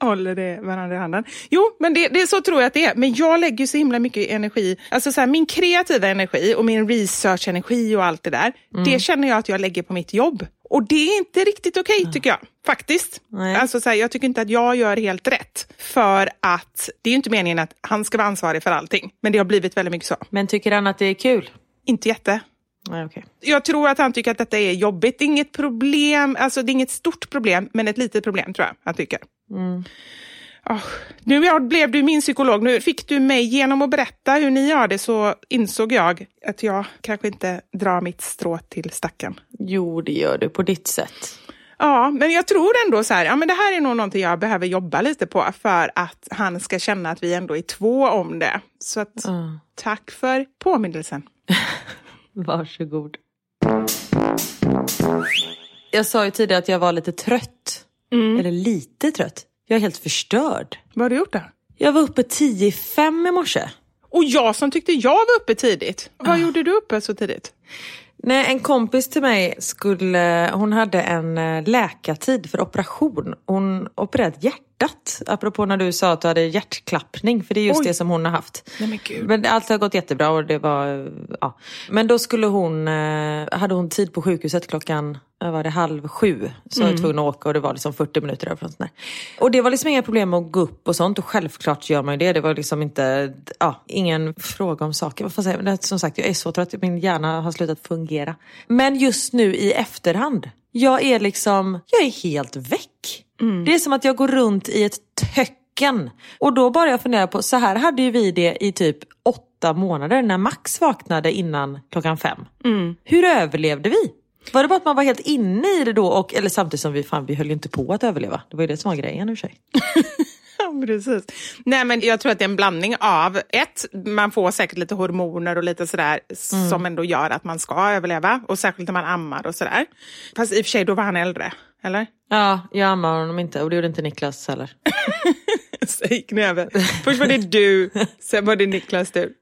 (laughs) håller det varandra i handen. Jo, men det, det är så tror jag att det är. Men jag lägger så himla mycket energi, alltså så här, min kreativa energi och min research-energi och allt det där, mm. det känner jag att jag lägger på mitt jobb. Och det är inte riktigt okej okay, tycker jag. Faktiskt. Nej. Alltså, så här, jag tycker inte att jag gör helt rätt. För att det är inte meningen att han ska vara ansvarig för allting. Men det har blivit väldigt mycket så. Men tycker han att det är kul? Inte jätte. Nej, okay. Jag tror att han tycker att detta är jobbigt. Inget problem, alltså det är inget stort problem, men ett litet problem tror jag han tycker. Mm. Oh, nu blev du min psykolog. Nu fick du mig genom att berätta hur ni gör det så insåg jag att jag kanske inte drar mitt strå till stacken. Jo, det gör du på ditt sätt. Ja, men jag tror ändå så här, ja men det här är nog någonting jag behöver jobba lite på för att han ska känna att vi ändå är två om det. Så att, mm. tack för påminnelsen. (laughs) Varsågod. Jag sa ju tidigare att jag var lite trött. Mm. Eller lite trött. Jag är helt förstörd. Vad har du gjort då? Jag var uppe tio i fem i morse. Och jag som tyckte jag var uppe tidigt. Vad ah. gjorde du uppe så tidigt? Nej, en kompis till mig skulle, hon hade en eh, läkartid för operation. Hon opererade hjärtat. Apropå när du sa att du hade hjärtklappning, för det är just Oj. det som hon har haft. Nej, men, Gud. men allt har gått jättebra och det var, ja. Men då skulle hon, eh, hade hon tid på sjukhuset klockan var det halv sju. Så mm. jag var tvungen att åka och det var liksom 40 minuter därifrån. Och det var liksom inga problem att gå upp och sånt och självklart gör man ju det. Det var liksom inte, ja, ingen fråga om saker. Vad jag säga? Som sagt, jag är så trött, min hjärna har slutat fungera. Men just nu i efterhand, jag är liksom, jag är helt väck. Mm. Det är som att jag går runt i ett töcken. Och då bara jag funderar på, så här hade ju vi det i typ åtta månader när Max vaknade innan klockan fem. Mm. Hur överlevde vi? Var det bara att man var helt inne i det då? Och, eller samtidigt som vi, fan, vi höll ju inte på att överleva. Det var ju det som var grejen i och för sig. (laughs) precis. Nej, men jag tror att det är en blandning av ett, man får säkert lite hormoner och lite sådär mm. som ändå gör att man ska överleva. Och särskilt när man ammar och sådär. Fast i och för sig, då var han äldre. Eller? Ja, jag ammar honom inte och det gjorde inte Niklas heller. (laughs) Säg knäve. Först var det du, sen var det Niklas tur.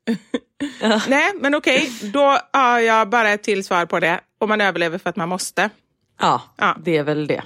Ja. Nej, men okej, då har jag bara ett till svar på det. Och man överlever för att man måste. Ja, ja. det är väl det.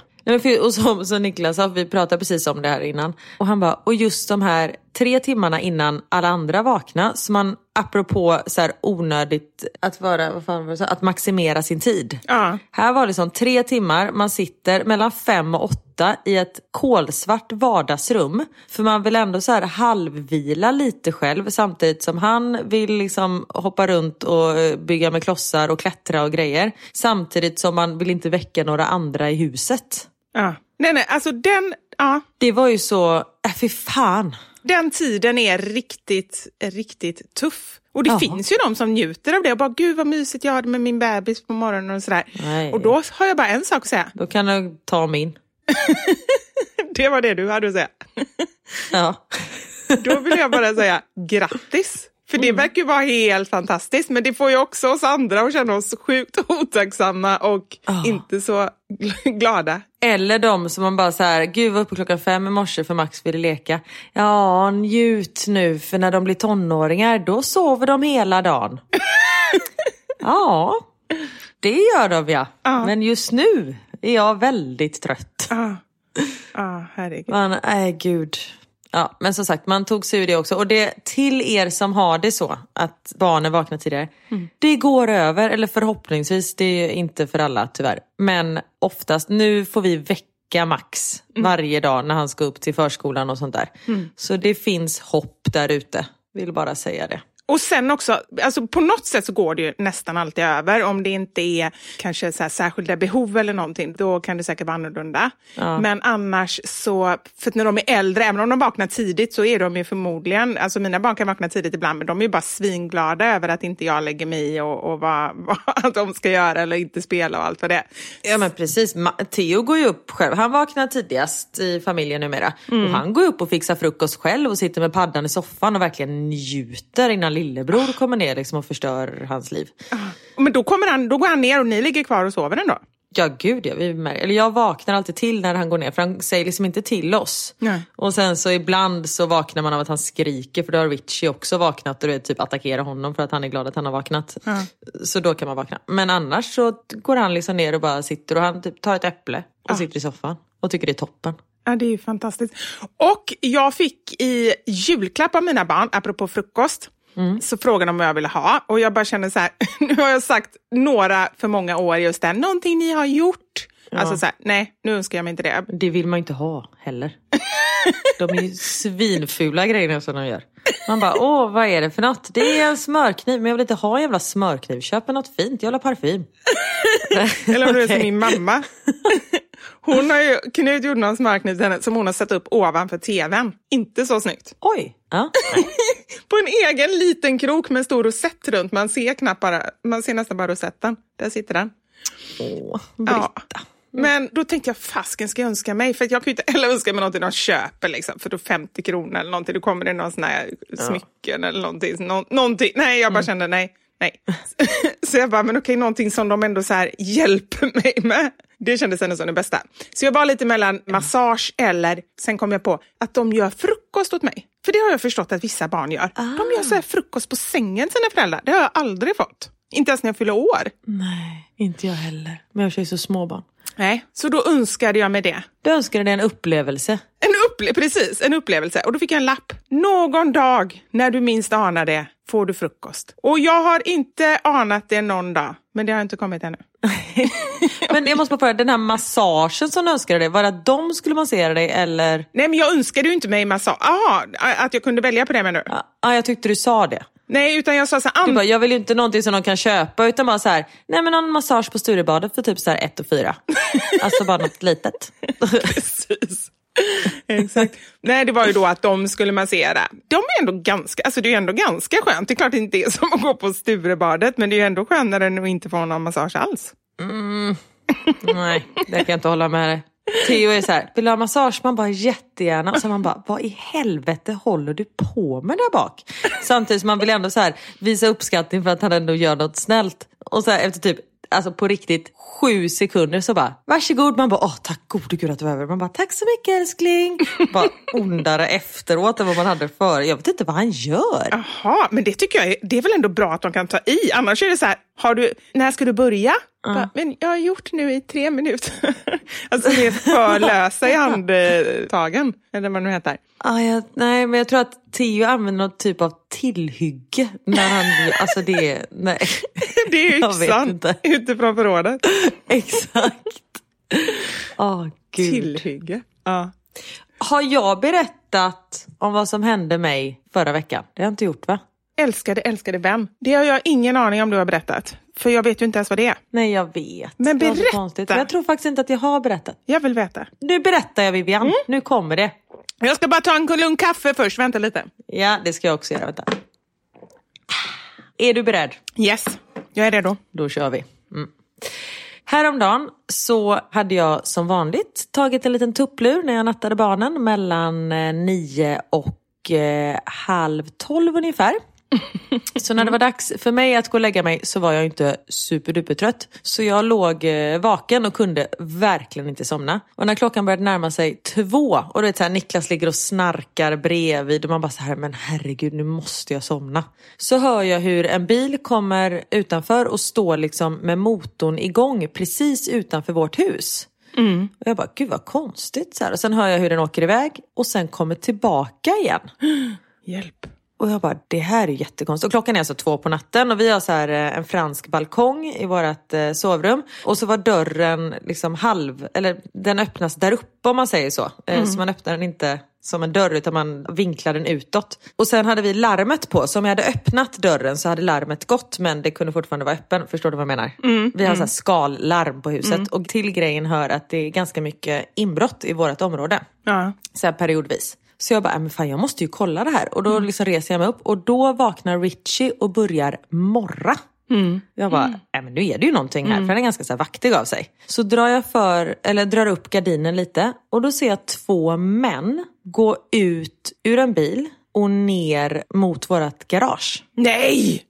Och som, som Niklas sa, vi pratade precis om det här innan. Och han bara, och just de här tre timmarna innan alla andra vaknar, så man apropå så här onödigt att vara, vad fan var det, att maximera sin tid. Ja. Här var det som tre timmar, man sitter mellan fem och åtta i ett kolsvart vardagsrum. För man vill ändå så här halvvila lite själv samtidigt som han vill liksom hoppa runt och bygga med klossar och klättra och grejer. Samtidigt som man vill inte väcka några andra i huset. Ja. Nej, nej, alltså den, ja. Det var ju så, äh, fy fan. Den tiden är riktigt, riktigt tuff. Och det ja. finns ju de som njuter av det och bara, gud vad mysigt jag hade med min bebis på morgonen och sådär. Nej. Och då har jag bara en sak att säga. Då kan du ta min. (laughs) det var det du hade att säga. ja. då vill jag bara säga grattis. För det mm. verkar ju vara helt fantastiskt, men det får ju också oss andra att känna oss sjukt (laughs) otacksamma och oh. inte så glada. Eller de som man bara så här, gud var uppe klockan fem i morse för Max ville leka. Ja, njut nu för när de blir tonåringar då sover de hela dagen. (laughs) ja, det gör de ja. Ah. Men just nu är jag väldigt trött. Ja, ah. ah, herregud. Man, nej gud. Ja, men som sagt, man tog sig ur det också. Och det till er som har det så, att barnen vaknar tidigare. Mm. Det går över, eller förhoppningsvis, det är inte för alla tyvärr. Men oftast, nu får vi väcka Max mm. varje dag när han ska upp till förskolan och sånt där. Mm. Så det finns hopp där ute, vill bara säga det. Och sen också, alltså på något sätt så går det ju nästan alltid över. Om det inte är kanske så särskilda behov eller någonting, då kan det säkert vara annorlunda. Ja. Men annars så, för när de är äldre, även om de vaknar tidigt så är de ju förmodligen, alltså mina barn kan vakna tidigt ibland, men de är ju bara svinglada över att inte jag lägger mig i och, och vad, (laughs) vad de ska göra eller inte spela och allt vad det är. Ja men precis, Theo går ju upp själv. Han vaknar tidigast i familjen numera. Mm. Och han går upp och fixar frukost själv och sitter med paddan i soffan och verkligen njuter innan lillebror kommer ner liksom och förstör hans liv. Men då, kommer han, då går han ner och ni ligger kvar och sover ändå? Ja gud ja, vi mär- eller jag vaknar alltid till när han går ner för han säger liksom inte till oss. Nej. Och sen så ibland så vaknar man av att han skriker för då har Richie också vaknat och du vet, typ attackerar honom för att han är glad att han har vaknat. Så då kan man vakna. Men annars så går han liksom ner och bara sitter och han typ tar ett äpple och sitter i soffan och tycker det är toppen. Ja, det är ju fantastiskt. Och jag fick i julklapp av mina barn, apropå frukost, så frågade de vad jag ville ha. Och jag bara kände så här, (laughs) nu har jag sagt några för många år just det, någonting ni har gjort. Alltså så här, nej, nu önskar jag mig inte det. Det vill man ju inte ha heller. (laughs) De är ju svinfula grejerna som de gör. Man bara, åh vad är det för något? Det är en smörkniv, men jag vill inte ha en jävla smörkniv. Köp en något fint, jag vill ha parfym. (laughs) Eller om du är som min mamma. Hon har ju, Knut gjorde någon smörkniv till henne som hon har satt upp ovanför tvn. Inte så snyggt. Oj! Ja. (laughs) På en egen liten krok med en stor rosett runt. Man ser knappt bara, man ser nästan bara rosetten. Där sitter den. Åh, Ja. Britta. Men då tänkte jag, fasken ska jag önska mig? För att jag kan ju inte heller önska mig någonting de köper liksom, för då 50 kronor eller någonting. Då kommer det någon sån här smycken eller någonting. Nå någonting. Nej, jag bara kände nej. Nej. (laughs) så jag bara, men okej, någonting som de ändå så här hjälper (laughs) mig med. Det kändes ändå som det bästa. Så jag var lite mellan massage eller, sen kom jag på, att de gör frukost åt mig. För det har jag förstått att vissa barn gör. De gör så här frukost på sängen sina föräldrar. Det har jag aldrig fått. Inte ens när jag fyller år. Nej, inte jag heller. Men jag har ju så småbarn. Nej, så då önskade jag mig det. Du önskade dig en upplevelse. En upple precis, en upplevelse. Och då fick jag en lapp. Någon dag när du minst anar det får du frukost. Och jag har inte anat det någon dag, men det har inte kommit ännu. (laughs) Men jag måste bara fråga, den här massagen som du önskade dig, var det att de skulle massera dig eller? Nej, men jag önskade ju inte mig massage. Jaha, att jag kunde välja på det menar du? Ja, ja, jag tyckte du sa det. Nej, utan jag sa så här, Du bara, jag vill ju inte någonting som de kan köpa utan bara så här, nej men någon massage på Sturebadet för typ så här ett och fyra. (laughs) alltså bara något litet. Precis. Exakt. Nej, det var ju då att de skulle massera. De är ändå ganska, alltså det är ändå ganska skönt. Det är klart det inte är som att gå på Sturebadet, men det är ju ändå skönare än att inte få någon massage alls. nej, det kan jag inte hålla med dig. Theo är så här, vill du ha massage? Man bara jättegärna. Och så man bara, vad i helvete håller du på med där bak? Samtidigt som man vill ändå så här, visa uppskattning för att han ändå gör något snällt. Och så här, efter typ, alltså på riktigt sju sekunder så bara, varsågod. Man bara, åh tack gode gud att du var över. Man bara, tack så mycket älskling. Bara ondare efteråt än vad man hade före. Jag vet inte vad han gör. Jaha, men det tycker jag är, det är väl ändå bra att de kan ta i. Annars är det så här, har du, när ska du börja? Bara, men jag har gjort nu i tre minuter. (laughs) alltså det är för lösa i handtagen, eller vad det nu heter. Ah, jag, nej, men jag tror att Theo använder någon typ av tillhygge. När han, (laughs) alltså det är, nej. Det är (laughs) yxan utifrån förrådet. Exakt. Åh gud. Tillhygge. Ja. Har jag berättat om vad som hände mig förra veckan? Det har jag inte gjort va? Älskade, älskade vän. Det har jag ingen aning om du har berättat. För jag vet ju inte ens vad det är. Nej jag vet. Men berätta. jag tror faktiskt inte att jag har berättat. Jag vill veta. Nu berättar jag Vivian. Mm. Nu kommer det. Jag ska bara ta en lugn kaffe först. Vänta lite. Ja det ska jag också göra. Vänta. Är du beredd? Yes, jag är redo. Då kör vi. Mm. Häromdagen så hade jag som vanligt tagit en liten tupplur när jag nattade barnen mellan eh, nio och eh, halv tolv ungefär. (laughs) Så när det var dags för mig att gå och lägga mig så var jag inte superdupertrött. Så jag låg eh, vaken och kunde verkligen inte somna. Och när klockan började närma sig två och du vet så här, Niklas ligger och snarkar bredvid och man bara så här, men herregud nu måste jag somna. Så hör jag hur en bil kommer utanför och står liksom med motorn igång precis utanför vårt hus. Och jag bara, gud vad konstigt. Så här. Och sen hör jag hur den åker iväg och sen kommer tillbaka igen. Hjälp. Och jag bara, det här är jättekonstigt. Och klockan är alltså två på natten och vi har så här eh, en fransk balkong i vårt eh, sovrum. Och så var dörren liksom halv, eller den öppnas där uppe om man säger så. Eh, Så man öppnar den inte som en dörr utan man vinklar den utåt. Och sen hade vi larmet på, så om jag hade öppnat dörren så hade larmet gått men det kunde fortfarande vara öppen. Förstår du vad jag menar? vi har så här skallarm på huset och till grejen hör att det är ganska mycket inbrott i vårt område. Ja. Så här periodvis. Så jag bara, äh, men fan jag måste ju kolla det här. Och då liksom reser jag mig upp och då vaknar Richie och börjar morra. Jag bara, äh, men nu är det ju någonting här för han är ganska så här vaktig av sig. Så drar jag för, eller drar upp gardinen lite och då ser jag två män gå ut ur en bil och ner mot vårt garage. Nej!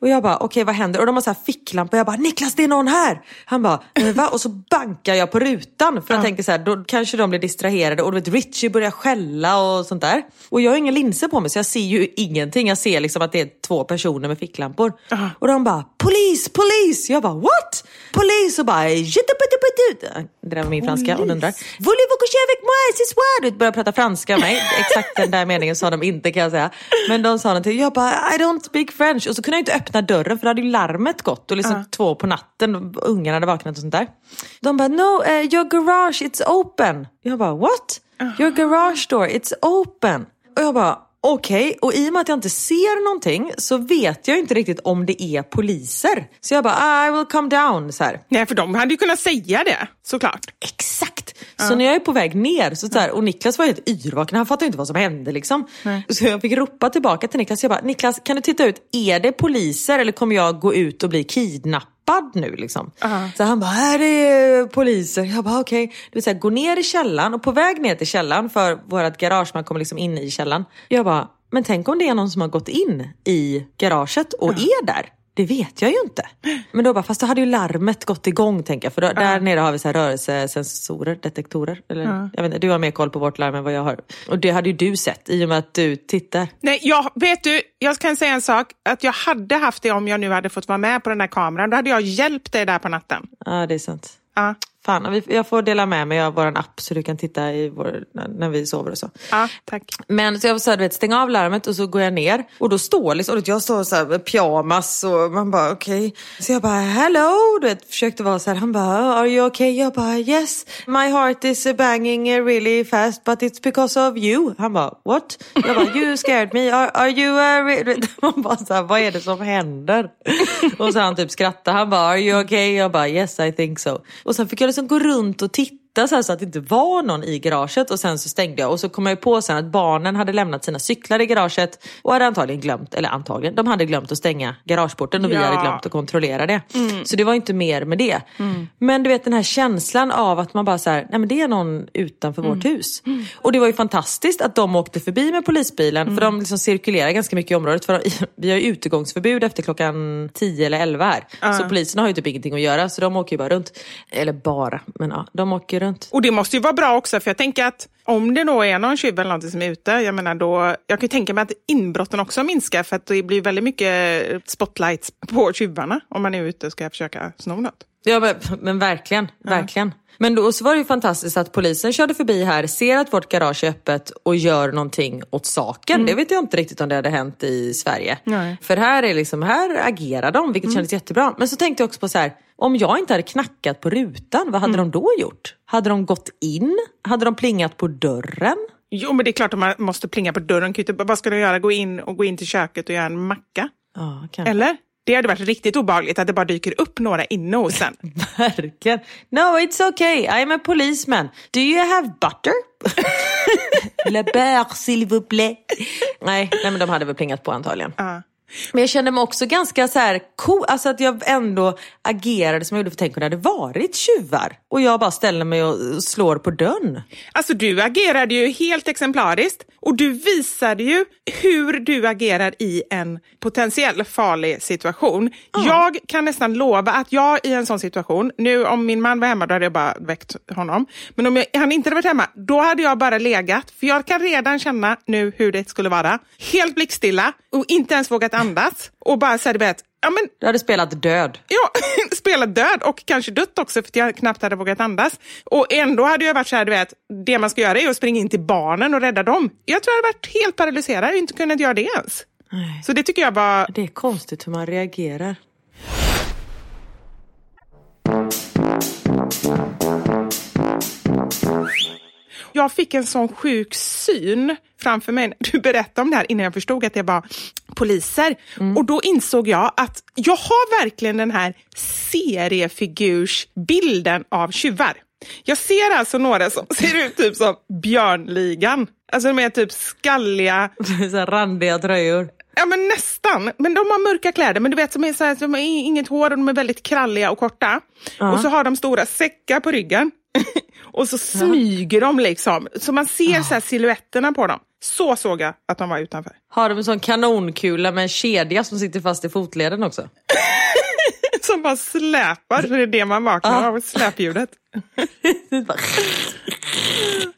Och jag bara, okej vad händer? Och de har så här ficklampor. Jag bara, Niklas det är någon här! Han bara, "Eh, va? Och så bankar jag på rutan. För jag tänker så här, då kanske de blir distraherade. Och du vet, Richie börjar skälla och sånt där. Och jag har inga linser på mig så jag ser ju ingenting. Jag ser liksom att det är två personer med ficklampor. Och de bara, polis, polis! Jag bara, what? Polis! Och bara, det där var min franska. De undrar, voulez-vous coucher avec moi ce soir? Du börjar prata franska med mig. Exakt den där meningen sa de inte kan jag säga. Men de sa någonting. Jag bara, I don't speak French. Och så kunde jag inte öppna dörren för då hade ju larmet gått. Och liksom två på natten. och Ungarna hade vaknat och sånt där. De bara, no, uh, your garage it's open. Jag bara, what? Your garage door it's open. Och jag bara, okej. Och i och med att jag inte ser någonting så vet jag inte riktigt om det är poliser. Så jag bara, "Ah, I will come down. Så här. Nej, för de hade ju kunnat säga det, såklart. Exakt! Så när jag är på väg ner, så, så här, och Niklas var helt yrvaken, han fattade inte vad som hände. Liksom. Så jag fick ropa tillbaka till Niklas, jag bara, Niklas kan du titta ut, är det poliser eller kommer jag gå ut och bli kidnappad nu? Liksom? Så han bara, här är poliser. Jag bara, okej. Du vet, så här, gå ner i källaren och på väg ner till källaren, för vårt garage, man kommer liksom in i källaren. Jag bara, men tänk om det är någon som har gått in i garaget och är där? Det vet jag ju inte. Men då bara, fast då hade ju larmet gått igång tänker jag. För då, där nere har vi så här rörelsesensorer, detektorer. Eller, jag vet inte, du har mer koll på vårt larm än vad jag har. Och det hade ju du sett i och med att du tittar. Nej, jag, vet du, jag kan säga en sak. Att jag hade haft det om jag nu hade fått vara med på den där kameran. Då hade jag hjälpt dig där på natten. Ja, det är sant. Ja, Fan, jag får dela med mig av vår app så du kan titta i vår, när- vi sover och så. ja tack. Men så jag sa, du vet, stäng av larmet och så går jag ner och då står liksom, jag står så här med pyjamas och man bara okej. Så jag bara hello, du vet, försökte vara så här. Han bara are you okay? Jag bara yes, my heart is banging really fast but it's because of you. Han bara what? Jag bara you scared me, are, are you uh, re-" du vet, Man bara så här, vad är det som händer? Och så han typ skrattade, han bara are you okay? Jag bara yes I think so. Och sen fick jag som går runt och tittar titta så, så att det inte var någon i garaget och sen så stängde jag och så kom jag på sen att barnen hade lämnat sina cyklar i garaget och hade antagligen glömt, eller antagligen, de hade glömt att stänga garageporten och vi Ja. hade glömt att kontrollera det. Så det var inte mer med det. Men du vet den här känslan av att man bara så här, nej men det är någon utanför vårt hus. Och det var ju fantastiskt att de åkte förbi med polisbilen för de liksom cirkulerar ganska mycket i området. För de, (laughs) vi har ju utegångsförbud efter klockan 10 eller 11 här. Så polisen har ju typ ingenting att göra så de åker ju bara runt. Eller bara, men ja, de åker runt. Och det måste ju vara bra också, för jag tänker att om det då är någon tjuv eller någonting som är ute, jag menar då, jag kan ju tänka mig att inbrotten också minskar för att det blir väldigt mycket spotlights på tjuvarna om man är ute och ska försöka sno något. Ja men, men verkligen, verkligen. Men då så var det ju fantastiskt att polisen körde förbi här, ser att vårt garage är öppet och gör någonting åt saken. Det vet jag inte riktigt om det hade hänt i Sverige. Nej. För här är liksom, här agerar de, vilket kändes jättebra. Men så tänkte jag också på så här, om jag inte hade knackat på rutan, vad hade de då gjort? Hade de gått in? Hade de plingat på dörren? Jo, men det är klart att man måste plinga på dörren. Vad ska de göra? Gå in och gå in till köket och göra en macka? Ja. Eller? Det hade varit riktigt obehagligt att det bara dyker upp några inne hos en. (laughs) Verkligen. No, it's okay. I'm a policeman. Do you have butter? (laughs) Le beurre, s'il vous plaît. Nej, nej, men de hade väl plingat på antagligen. Ja. Men jag kände mig också ganska så här cool, alltså att jag ändå agerade som jag gjorde för tänk om det hade varit tjuvar. Och jag bara ställer mig och slår på dörren. Alltså du agerade ju helt exemplariskt och du visade ju hur du agerar i en potentiell farlig situation. Jag kan nästan lova att jag i en sån situation, nu om min man var hemma då hade jag bara väckt honom, men om jag, han inte hade varit hemma då hade jag bara legat, för jag kan redan känna nu hur det skulle vara. Helt blickstilla och inte ens vågat andas och bara säga det ja men Du hade spelat död. Ja, (laughs) spelat död och kanske dött också för att jag knappt hade vågat andas. Och ändå hade jag varit så här, du vet, det man ska göra är att springa in till barnen och rädda dem. Jag tror jag hade varit helt paralyserad och inte kunnat göra det ens. Så det tycker jag var... Det är konstigt hur man reagerar. Jag fick en sån sjuk syn framför mig. Du berättade om det här innan jag förstod att det var poliser. Och då insåg jag att jag har verkligen den här seriefigursbilden av tjuvar. Jag ser alltså några som (laughs) ser ut typ som Björnligan. Alltså de är typ skalliga, (laughs) så randiga tröjor. Ja men nästan. Men de har mörka kläder, men du vet som är så här, de har inget hår och de är väldigt kralliga och korta. Och så har de stora säckar på ryggen. (laughs) och så smyger de liksom, så man ser så här silhuetterna på dem. Så såg jag att de var utanför. Har de en sån kanonkula med en kedja som sitter fast i fotleden också? (laughs) Som bara släpar, så det är det man vaknar av, släpljudet.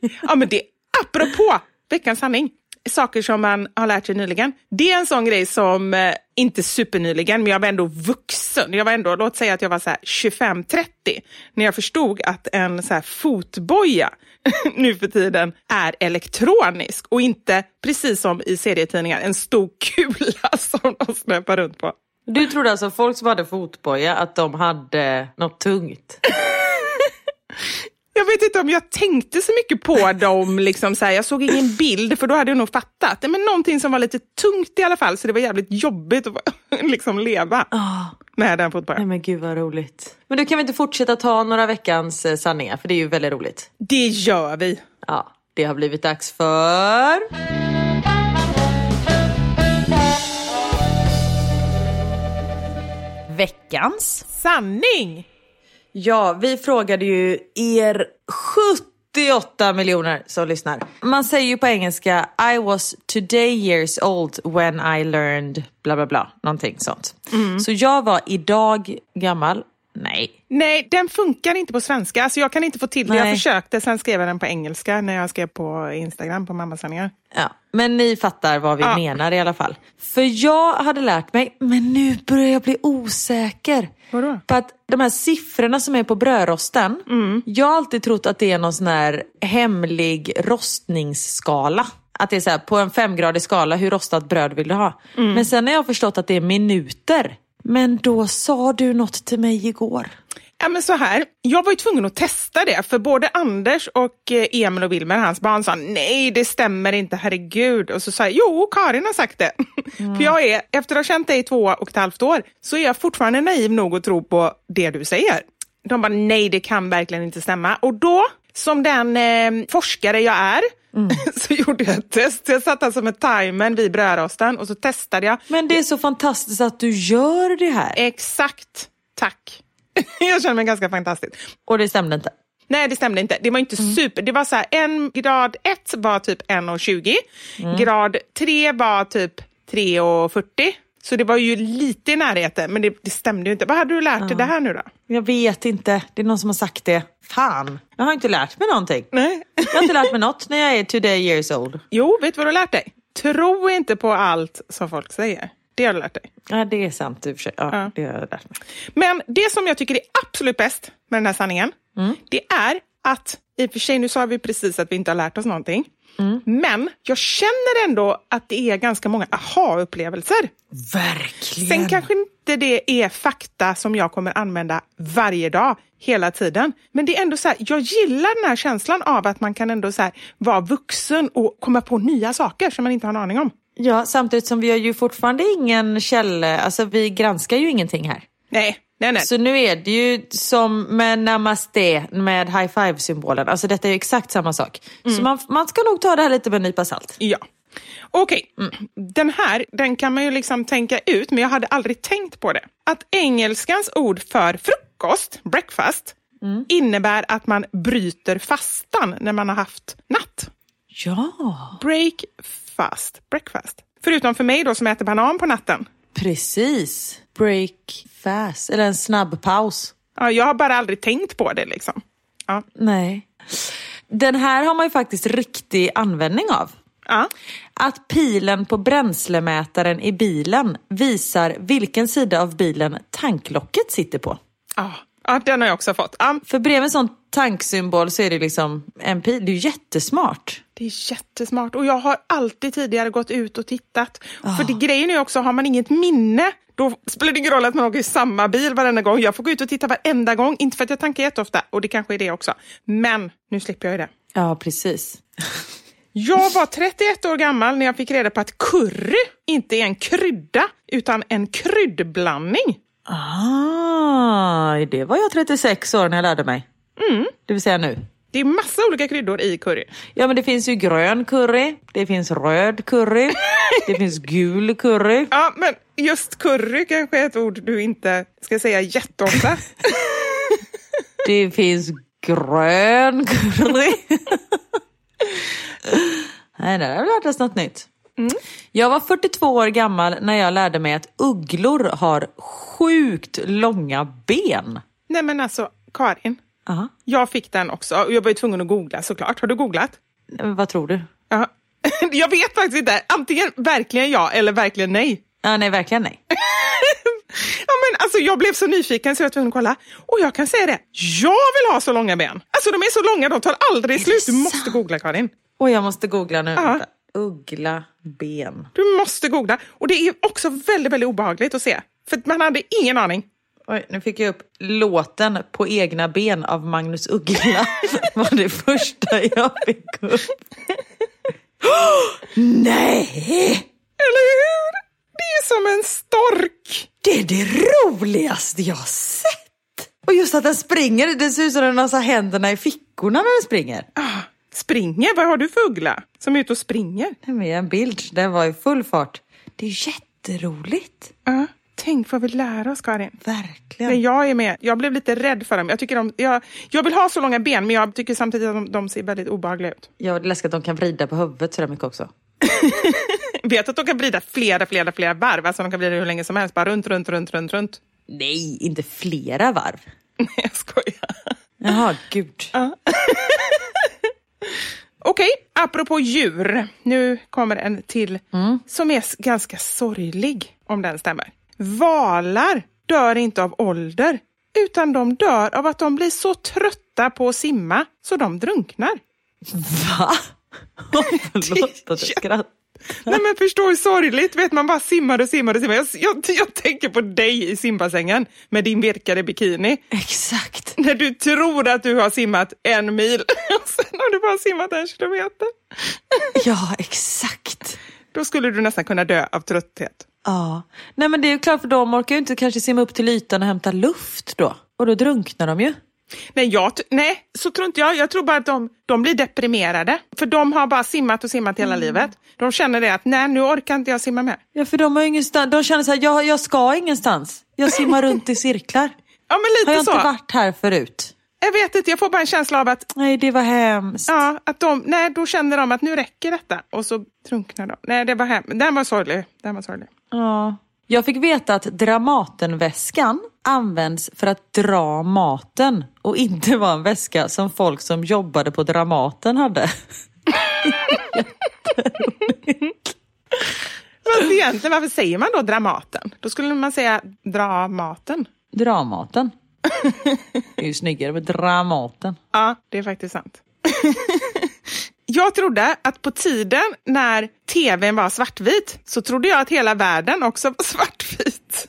(laughs) ja men det, apropå veckans sanning, saker som man har lärt sig nyligen. Det är en sån grej som, eh, inte supernyligen, men jag var ändå vuxen. Jag var ändå, låt säga att jag var så här 25-30, när jag förstod att en så här fotboja (laughs) nu för tiden är elektronisk och inte, precis som i serietidningar, en stor kula (laughs) som de snöpar runt på. Du trodde alltså folk som hade fotboja att de hade något tungt? (laughs) Jag vet inte om jag tänkte så mycket på dem. Liksom så här. Jag såg ingen bild, för då hade jag nog fattat. Men någonting som var lite tungt i alla fall, så det var jävligt jobbigt att (laughs) liksom leva med den fotbollen. Nej men gud vad roligt. Men du kan vi inte fortsätta ta några veckans eh, sanningar? För det är ju väldigt roligt. Det gör vi. Ja, det har blivit dags för... Veckans. Sanning! Ja, vi frågade ju er 78 miljoner som lyssnar. Man säger ju på engelska I was today years old when I learned bla bla bla, någonting sånt. Så jag var idag gammal. Nej, Nej, den funkar inte på svenska. Alltså jag kan inte få till det. Jag försökte, sen skrev jag den på engelska när jag skrev på Instagram på mammasanningar. Ja, men ni fattar vad vi Ja. menar i alla fall. För jag hade lärt mig, men nu börjar jag bli osäker. Vadå? På att de här siffrorna som är på brödrosten, jag har alltid trott att det är någon sån här hemlig rostningsskala. Att det är så här, på en femgradig skala, hur rostat bröd vill du ha? Men sen har jag förstått att det är minuter. Men då sa du något till mig igår. Ja, men så här, jag var ju tvungen att testa det, för både Anders och eh, Emil och Wilmer, hans barn, sa nej, det stämmer inte, herregud. Och så sa jag, jo, Karin har sagt det. (laughs) för jag är, efter att ha känt dig i två och ett halvt år, så är jag fortfarande naiv nog att tro på det du säger. De bara, nej, det kan verkligen inte stämma. Och då, som den eh, forskare jag är, (laughs) så gjorde jag ett test. Jag satt alltså med timern vid brödrosten och så testade jag. Men det är så fantastiskt att du gör det här. Exakt, tack. (laughs) jag känner mig ganska fantastisk. Och det stämde inte. Nej, det stämde inte. Det var inte super. Det var så här, en grad 1 var typ 1,20. Grad 3 var typ 3,40. Så det var ju lite i närheten, men det, det stämde ju inte. Vad hade du lärt dig det här nu då? Jag vet inte. Det är någon som har sagt det. Fan, jag har inte lärt mig någonting. Nej. Jag har inte lärt mig (laughs) något när jag är today years old. Jo, vet du vad du har lärt dig? Tro inte på allt som folk säger. Det har du lärt dig. Ja, det är sant i och för sig. Ja, Ja. det har jag lärt mig. Men det som jag tycker är absolut bäst med den här sanningen, det är att, i och för sig nu sa vi precis att vi inte har lärt oss någonting, men jag känner ändå att det är ganska många aha-upplevelser. Verkligen. Sen kanske inte det är fakta som jag kommer använda varje dag, hela tiden. Men det är ändå så här, jag gillar den här känslan av att man kan ändå så här, vara vuxen och komma på nya saker som man inte har en aning om. Ja, samtidigt som vi har ju fortfarande ingen källa, alltså vi granskar ju ingenting här. Nej, nej, nej. Så nu är det ju som med namaste med high five-symbolen, alltså detta är ju exakt samma sak. Så man, man ska nog ta det här lite med en nypa salt. Ja. Okej, den här den kan man ju liksom tänka ut, men jag hade aldrig tänkt på det. Att engelskans ord för frukost, breakfast, innebär att man bryter fastan när man har haft natt. Ja, Break fast, breakfast. Förutom för mig då som äter banan på natten. precis. Break fast, eller en snabb paus. Ja, jag har bara aldrig tänkt på det liksom. Ja. Nej. Den här har man ju faktiskt riktig användning av. Ja. Att pilen på bränslemätaren i bilen visar vilken sida av bilen tanklocket sitter på. Ja. ja, den har jag också fått. Ja, För bredvid en sån tanksymbol så är det liksom en pil. Det är jättesmart. Det är jättesmart och jag har alltid tidigare gått ut och tittat. För det grejen är också, har man inget minne Då spelar det ingen roll att man åker i samma bil varenda gång. Jag får gå ut och titta varenda gång. Inte för att jag tankar jätteofta, och det kanske är det också. Men nu slipper jag ju det. Ja, precis. Jag var 31 år gammal när jag fick reda på att curry inte är en krydda, utan en kryddblandning. Ah, det var jag 36 år när jag lärde mig. Mm. Det vill säga nu. Det är massa olika kryddor i curry. Ja, men det finns ju grön curry, det finns röd curry, det (laughs) finns gul curry. Ja, men just curry kanske är ett ord du inte ska säga jätteofta. (laughs) Det finns grön curry. (laughs) Nej, det har lärt oss något nytt. Jag var 42 år gammal när jag lärde mig att ugglor har sjukt långa ben. Nej men alltså, Karin. Aha. Jag fick den också och jag var ju tvungen att googla såklart. Har du googlat? Men Vad tror du? Ja. (laughs) Jag vet faktiskt inte. Antingen verkligen ja eller verkligen nej. Ja, nej, verkligen nej. (laughs) Ja, men alltså, jag blev så nyfiken så jag var tvungen att kolla. Och jag kan säga det, jag vill ha så långa ben. Alltså de är så långa, de tar aldrig slut. Du måste googla Karin. Och jag måste googla nu. Uggla ben. Du måste googla. Och det är också väldigt, väldigt obehagligt att se. För man hade ingen aning. Oj, nu fick jag upp låten På egna ben av Magnus Uggla. (laughs) var det första jag fick upp. (gasps) Nej! Eller hur? Det är som en stork. Det är det roligaste jag har sett! Och just att den springer, det ser ut som den har händerna i fickorna när den springer. Ah, springer? Vad har du för uggla som är ute och springer? Det är en bild, den var i full fart. Det är jätteroligt. Ja, tänk vad vi lär oss Karin. Verkligen. Men jag är med. Jag blev lite rädd för dem. Jag, tycker de, jag, jag vill ha så långa ben men jag tycker samtidigt att de, de ser väldigt obehagliga ut. Ja, det är läskigt att de kan vrida på huvudet sådär mycket också. (laughs) Vet att de kan vrida flera, flera, flera varv. Alltså de kan vrida hur länge som helst. Bara runt, runt, runt, runt, runt. Nej, inte flera varv. (laughs) Nej, jag skojar. Jaha, gud. (laughs) Okej, apropå djur. Nu kommer en till som är ganska sorglig, om den stämmer. Valar dör inte av ålder, utan de dör av att de blir så trötta på att simma så de drunknar. Va? (laughs) Förlåt att jag skrattar. Nej men förstå hur sorgligt, vet man bara simmar och simmar och simmar. Jag, jag, jag tänker på dig i simbassängen med din virkade bikini. Exakt. När du tror att du har simmat en mil (laughs) och sen har du bara simmat en kilometer. Ja, exakt. Då skulle du nästan kunna dö av trötthet. Ja. Nej men det är ju klart för de orkar ju inte kanske simma upp till ytan och hämta luft då. Och då drunknar de ju. Nej, jag, nej, så tror inte jag. Jag tror bara att de, de blir deprimerade. För de har bara simmat och simmat hela livet. De känner det att nej, nu orkar inte jag simma mer. Ja för de har ingenstans, de känner så här, jag, jag ska ingenstans. Jag simmar runt i cirklar. (laughs) Ja, men Har lite jag så. inte varit här förut? Jag vet inte, jag får bara en känsla av att, Nej det var hemskt. ja, att de, nej, då känner de att nu räcker detta. Och så drunknar de. Nej, det var hem. Den var sorglig. Den var sorglig. Ja. Jag fick veta att Dramatenväskan används för att dra maten och inte var en väska som folk som jobbade på Dramaten hade. (laughs) Fast egentligen, varför säger man då Dramaten? Då skulle man säga Dramaten. Dramaten. Det är ju snyggare med Dramaten. Ja, det är faktiskt sant. (laughs) jag trodde att på tiden när tvn var svartvit så trodde jag att hela världen också var svartvit.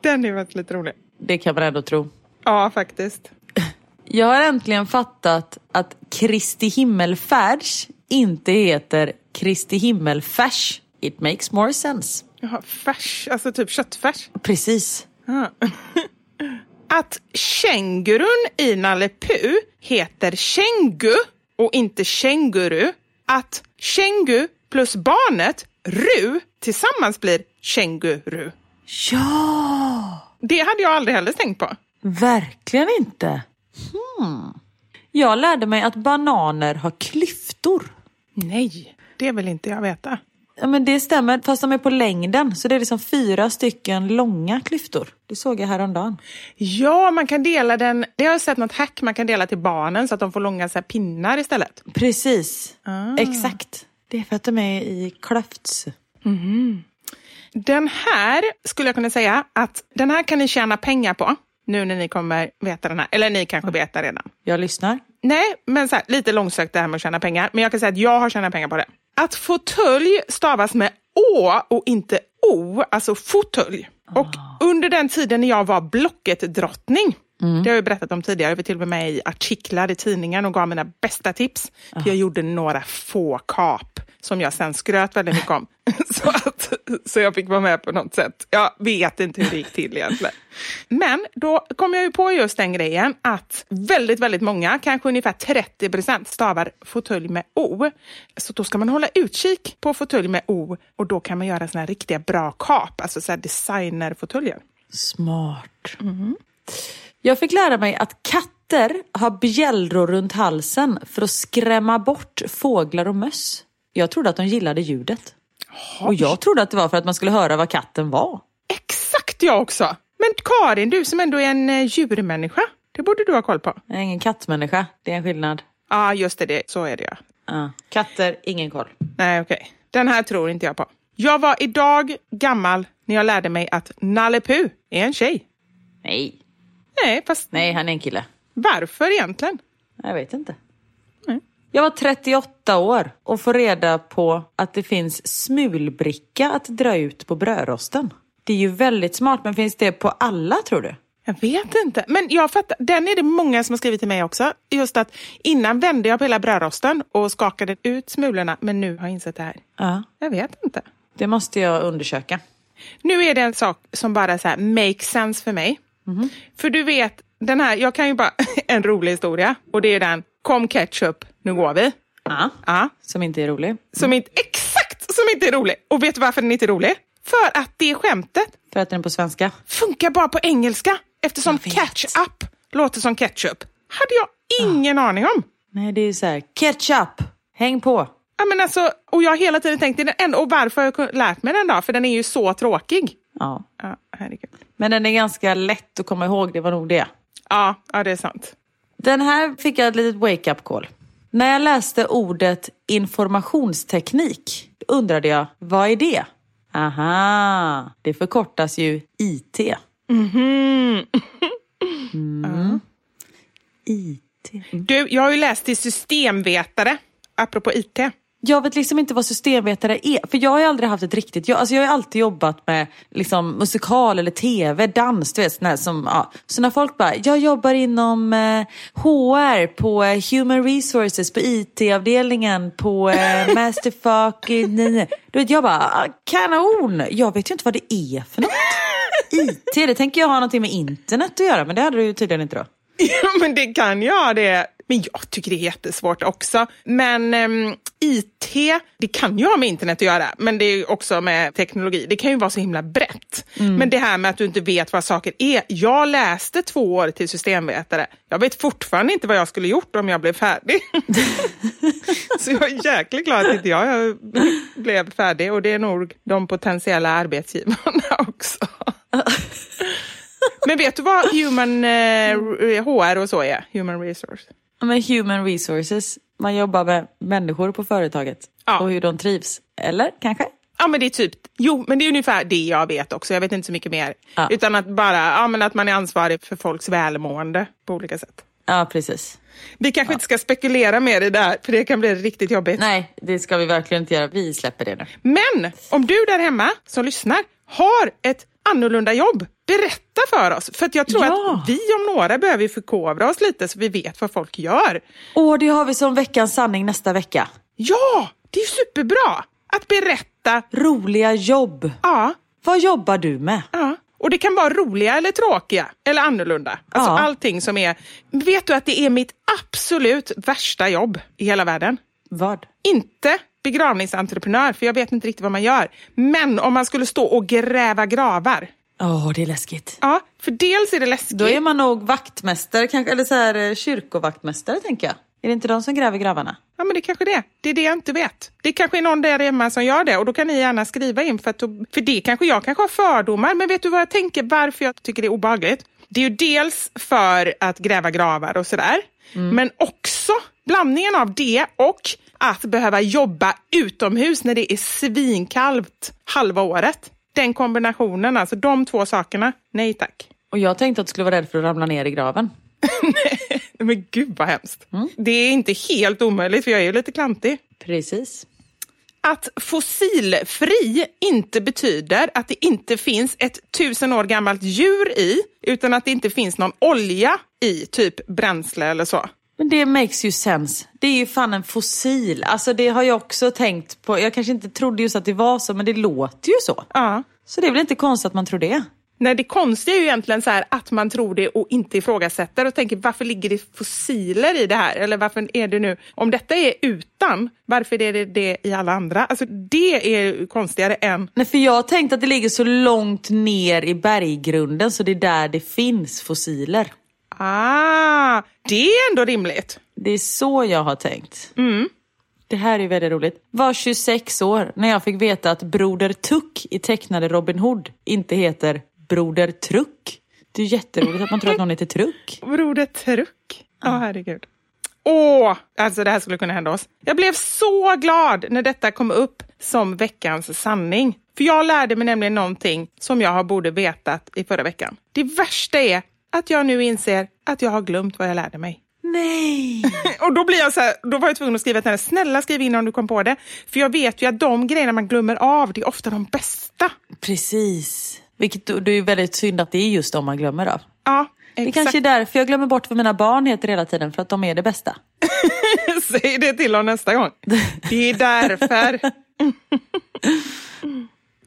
Den är väldigt rolig. Det kan man ändå tro. Ja, faktiskt. (laughs) Jag har äntligen fattat att Kristi himmelfärds inte heter Kristi himmelfärs. It makes more sense. Jaha, färs, alltså typ köttfärs. Precis. (laughs) Att kängurun i Nalle Puh heter kängu och inte känguru. Att kängu plus barnet ru tillsammans blir känguru. Ja! Det hade jag aldrig heller tänkt på. Verkligen inte. Hmm. Jag lärde mig att bananer har klyftor. Nej, det vill inte jag veta. Ja, men det stämmer, fast de är på längden. Så det är liksom fyra stycken långa klyftor. Det såg jag häromdagen. Ja, man kan dela den. Det har jag sett något hack man kan dela till barnen så att de får långa så här, pinnar istället. Precis. Exakt. Det är för att de är i klöfts. Den här skulle jag kunna säga att den här kan ni tjäna pengar på nu när ni kommer veta den här. Eller ni kanske vet det redan. Jag lyssnar. Nej, men så här, lite långsökt det här med att tjäna pengar. Men jag kan säga att jag har tjänat pengar på det. Att fåtölj stavas med å och inte o, alltså fåtölj. Och under den tiden när jag var Blocket-drottning, det har jag berättat om tidigare, jag var till och med med i artiklar i tidningen och gav mina bästa tips. För jag gjorde några få kap som jag sen skröt väldigt mycket om. (laughs) så, att, så jag fick vara med på något sätt. Jag vet inte hur det gick till egentligen. Men då kom jag ju på just den grejen att väldigt, väldigt många, kanske ungefär 30 procent, stavar fåtölj med O. Så då ska man hålla utkik på fåtölj med O och då kan man göra såna här riktiga bra kap, alltså så här designerfåtöljer. Smart. Jag fick lära mig att katter har bjällror runt halsen för att skrämma bort fåglar och möss. Jag trodde att de gillade ljudet. Och jag trodde att det var för att man skulle höra vad katten var. Exakt jag också! Men Karin, du som ändå är en eh, djurmänniska, det borde du ha koll på. Jag är ingen kattmänniska, det är en skillnad. Ja, ah, just det, det, så är det ja. Ja. Katter, ingen koll. Nej, okej. Den här tror inte jag på. Jag var idag gammal när jag lärde mig att Nalle Puh är en tjej. Nej. Nej, fast Nej, han är en kille. varför egentligen? Jag vet inte. Jag var 38 år och får reda på att det finns smulbricka att dra ut på brödrosten. Det är ju väldigt smart, men finns det på alla tror du? Jag vet inte, men jag fattar. Den är det många som har skrivit till mig också. Just att innan vände jag på hela brödrosten och skakade ut smulorna, men nu har jag insett det här. Ja. Jag vet inte. Det måste jag undersöka. Nu är det en sak som bara så här make sense för mig. För du vet, den här, jag kan ju bara (laughs) en rolig historia och det är den, kom ketchup, nu går vi. Ja. Ja, Som inte är rolig. som inte, exakt som inte är rolig. Och vet du varför den inte är rolig? För att det skämtet För att den är på svenska. funkar bara på engelska eftersom Jag vet. catch up låter som ketchup. Hade jag ingen aning om. Nej, det är ju så här. Ketchup! Häng på! Ja, men alltså, och jag har hela tiden tänkt, och varför har jag lärt mig den då? För den är ju så tråkig. Ja. Ja, herregud. Men den är ganska lätt att komma ihåg, det var nog det. Ja, ja, det är sant. Den här fick jag ett litet wake-up call. När jag läste ordet informationsteknik undrade jag, vad är det? Aha, det förkortas ju IT. (laughs) Mm. IT. Du, jag har ju läst till systemvetare, apropå IT. Jag vet liksom inte vad systemvetare är. För jag har ju aldrig haft ett riktigt jobb. Alltså jag har alltid jobbat med liksom, musikal eller tv, dans. Du vet, sån här som, ja. Så när folk bara, jag jobbar inom eh, HR på eh, Human Resources, på IT-avdelningen, på eh, (laughs) Masterfuck. Du vet, jag bara, ah, kanon! Jag vet ju inte vad det är för något. IT, det tänker jag ha någonting med internet att göra. Men det hade du ju tydligen inte då. (laughs) Ja, men det kan jag ha det. Men jag tycker det är jättesvårt också. Men ehm, IT, det kan ju ha med internet att göra, men det är också med teknologi. Det kan ju vara så himla brett. Men det här med att du inte vet vad saker är. Jag läste två år till systemvetare. Jag vet fortfarande inte vad jag skulle gjort om jag blev färdig. (laughs) så jag är jäkligt glad att inte jag blev färdig och det är nog de potentiella arbetsgivarna (laughs) också. (laughs) Men vet du vad human eh, HR och så är? Human resource. Ja, Men human resources, man jobbar med människor på företaget. Ja. Och hur de trivs. Eller kanske? Ja men det är typ, jo men det är ungefär det jag vet också. Jag vet inte så mycket mer. Ja. Utan att bara, ja men att man är ansvarig för folks välmående på olika sätt. Ja, precis. Vi kanske inte ska spekulera mer i det här, för det kan bli riktigt jobbigt. Nej, det ska vi verkligen inte göra. Vi släpper det nu. Men om du där hemma som lyssnar har ett annorlunda jobb, berätta för oss. För att jag tror Ja. att vi om några behöver förkovra oss lite så vi vet vad folk gör. Och det har vi som veckans sanning nästa vecka. Ja, det är superbra att berätta. Roliga jobb. Ja, Vad jobbar du med? Ja, och det kan vara roliga eller tråkiga eller annorlunda. Alltså Ja. allting som är... Vet du att det är mitt absolut värsta jobb i hela världen? Vad? Inte begravningsentreprenör, för jag vet inte riktigt vad man gör. Men om man skulle stå och gräva gravar. Åh, det är läskigt. Ja, för dels är det läskigt. Då är man nog vaktmästare, kanske, eller så här, eh, kyrkovaktmästare tänker jag. Är det inte de som gräver gravarna? Ja, men det är kanske det. Det är det jag inte vet. Det kanske är någon där hemma som gör det och då kan ni gärna skriva in för, att, för det kanske jag kanske har fördomar. Men vet du vad jag tänker varför jag tycker det är obehagligt? Det är ju dels för att gräva gravar och sådär. Men också blandningen av det och att behöva jobba utomhus när det är svinkallt halva året. Den kombinationen, alltså de två sakerna. Nej tack. Och jag tänkte att du skulle vara rädd för att ramla ner i graven. (laughs) Men gud vad hemskt. Det är inte helt omöjligt för jag är ju lite klantig. Precis. att fossilfri inte betyder att det inte finns ett tusen år gammalt djur i, utan att det inte finns någon olja i, typ bränsle eller så. Men det makes ju sense. Det är ju fan en fossil. Alltså det har jag också tänkt på. Jag kanske inte trodde just att det var så, men det låter ju så. Ja. Så det är väl inte konstigt att man tror det. Nej, det konstiga är ju egentligen så här att man tror det och inte ifrågasätter och tänker varför ligger det fossiler i det här? Eller varför är det nu, om detta är utan, varför är det det i alla andra? Alltså det är konstigare än... Nej, för jag tänkte att det ligger så långt ner i berggrunden så det är där det finns fossiler. Ah, det är ändå rimligt. Det är så jag har tänkt. Det här är väldigt roligt. Var 26 år när jag fick veta att Broder Tuck i tecknade Robin Hood inte heter Broder Truck. Det är jätteroligt att man tror att någon heter Truck. Broder Truck. Ja, oh, herregud. Åh, alltså det här skulle kunna hända oss. Jag blev så glad när detta kom upp som veckans sanning. För jag lärde mig nämligen någonting som jag borde vetat i förra veckan. Det värsta är att jag nu inser att jag har glömt vad jag lärde mig. Nej! (laughs) och då blir jag så här, då var jag tvungen att skriva till henne, snälla skriv in om du kom på det. För jag vet ju att de grejerna man glömmer av, det är ofta de bästa. Precis. Vilket det är väldigt synd att det är just de man glömmer av. Ja, Det är kanske är därför jag glömmer bort vad mina barn heter hela tiden, för att de är det bästa. (laughs) Säg det till dem nästa gång. Det är därför. (laughs)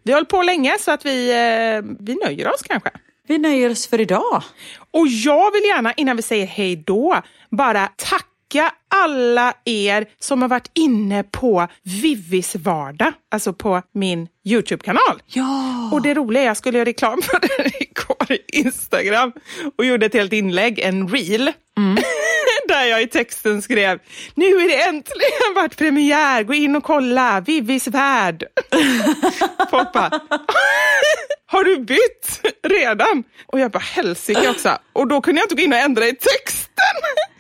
vi har hållit på länge så att vi, eh, vi nöjer oss kanske. Vi nöjer oss för idag. Och jag vill gärna, innan vi säger hej då, bara tacka alla er som har varit inne på Vivis vardag, alltså på min Youtube-kanal. Ja! Och det roliga är, jag skulle göra reklam för det igår i Instagram och gjorde ett helt inlägg, en reel. (laughs) Där jag i texten skrev, nu är det äntligen varit premiär, gå in och kolla, Vivis värld. (laughs) Bara, (laughs) har du bytt redan? Och jag bara, helsike också. Och då kunde jag inte gå in och ändra i texten.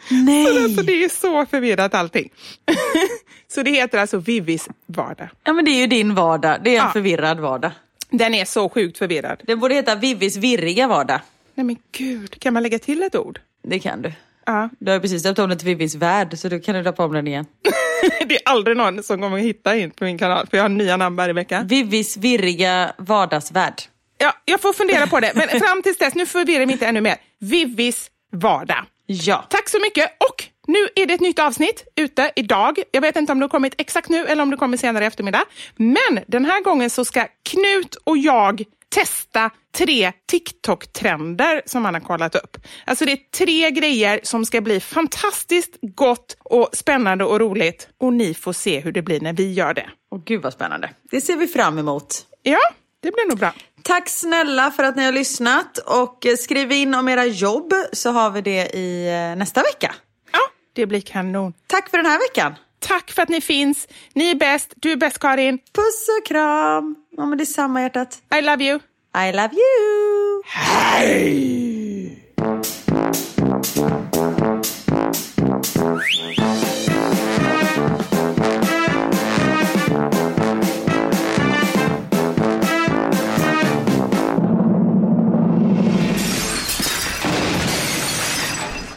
Nej! Så alltså, det är så förvirrat allting. (laughs) så det heter alltså Vivis vardag. Ja men det är ju din vardag, det är en Ja. förvirrad vardag. Den är så sjukt förvirrad. Den borde heta Vivis virriga vardag. Nej men gud, kan man lägga till ett ord? Det kan du. Ja. Du har precis döpt om den till Vivis värld, så då kan du döpa om den igen. (laughs) det är aldrig någon som kommer att hitta in på min kanal, för jag har nya namn varje vecka. Vivis virriga vardagsvärld. Ja, jag får fundera på det, men (laughs) fram tills dess, nu förvirrar vi inte ännu mer. Vivis vardag. Ja. Tack så mycket och nu är det ett nytt avsnitt ute idag. Jag vet inte om det har kommit exakt nu eller om det kommer senare i eftermiddag. Men den här gången så ska Knut och jag testa tre TikTok-trender som han har kollat upp. Alltså det är tre grejer som ska bli fantastiskt gott och spännande och roligt. Och ni får se hur det blir när vi gör det. Åh gud vad spännande. Det ser vi fram emot. Ja, det blir nog bra. Tack snälla för att ni har lyssnat och eh, skriv in om era jobb så har vi det i eh, nästa vecka. Ja, det blir kanon. Tack för den här veckan. Tack för att ni finns. Ni är bäst. Du är bäst, Karin. Puss och kram. Ja men det är samma hjärtat. I love you. I love you.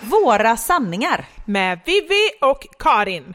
Våra sanningar. Med Vivi och Karin.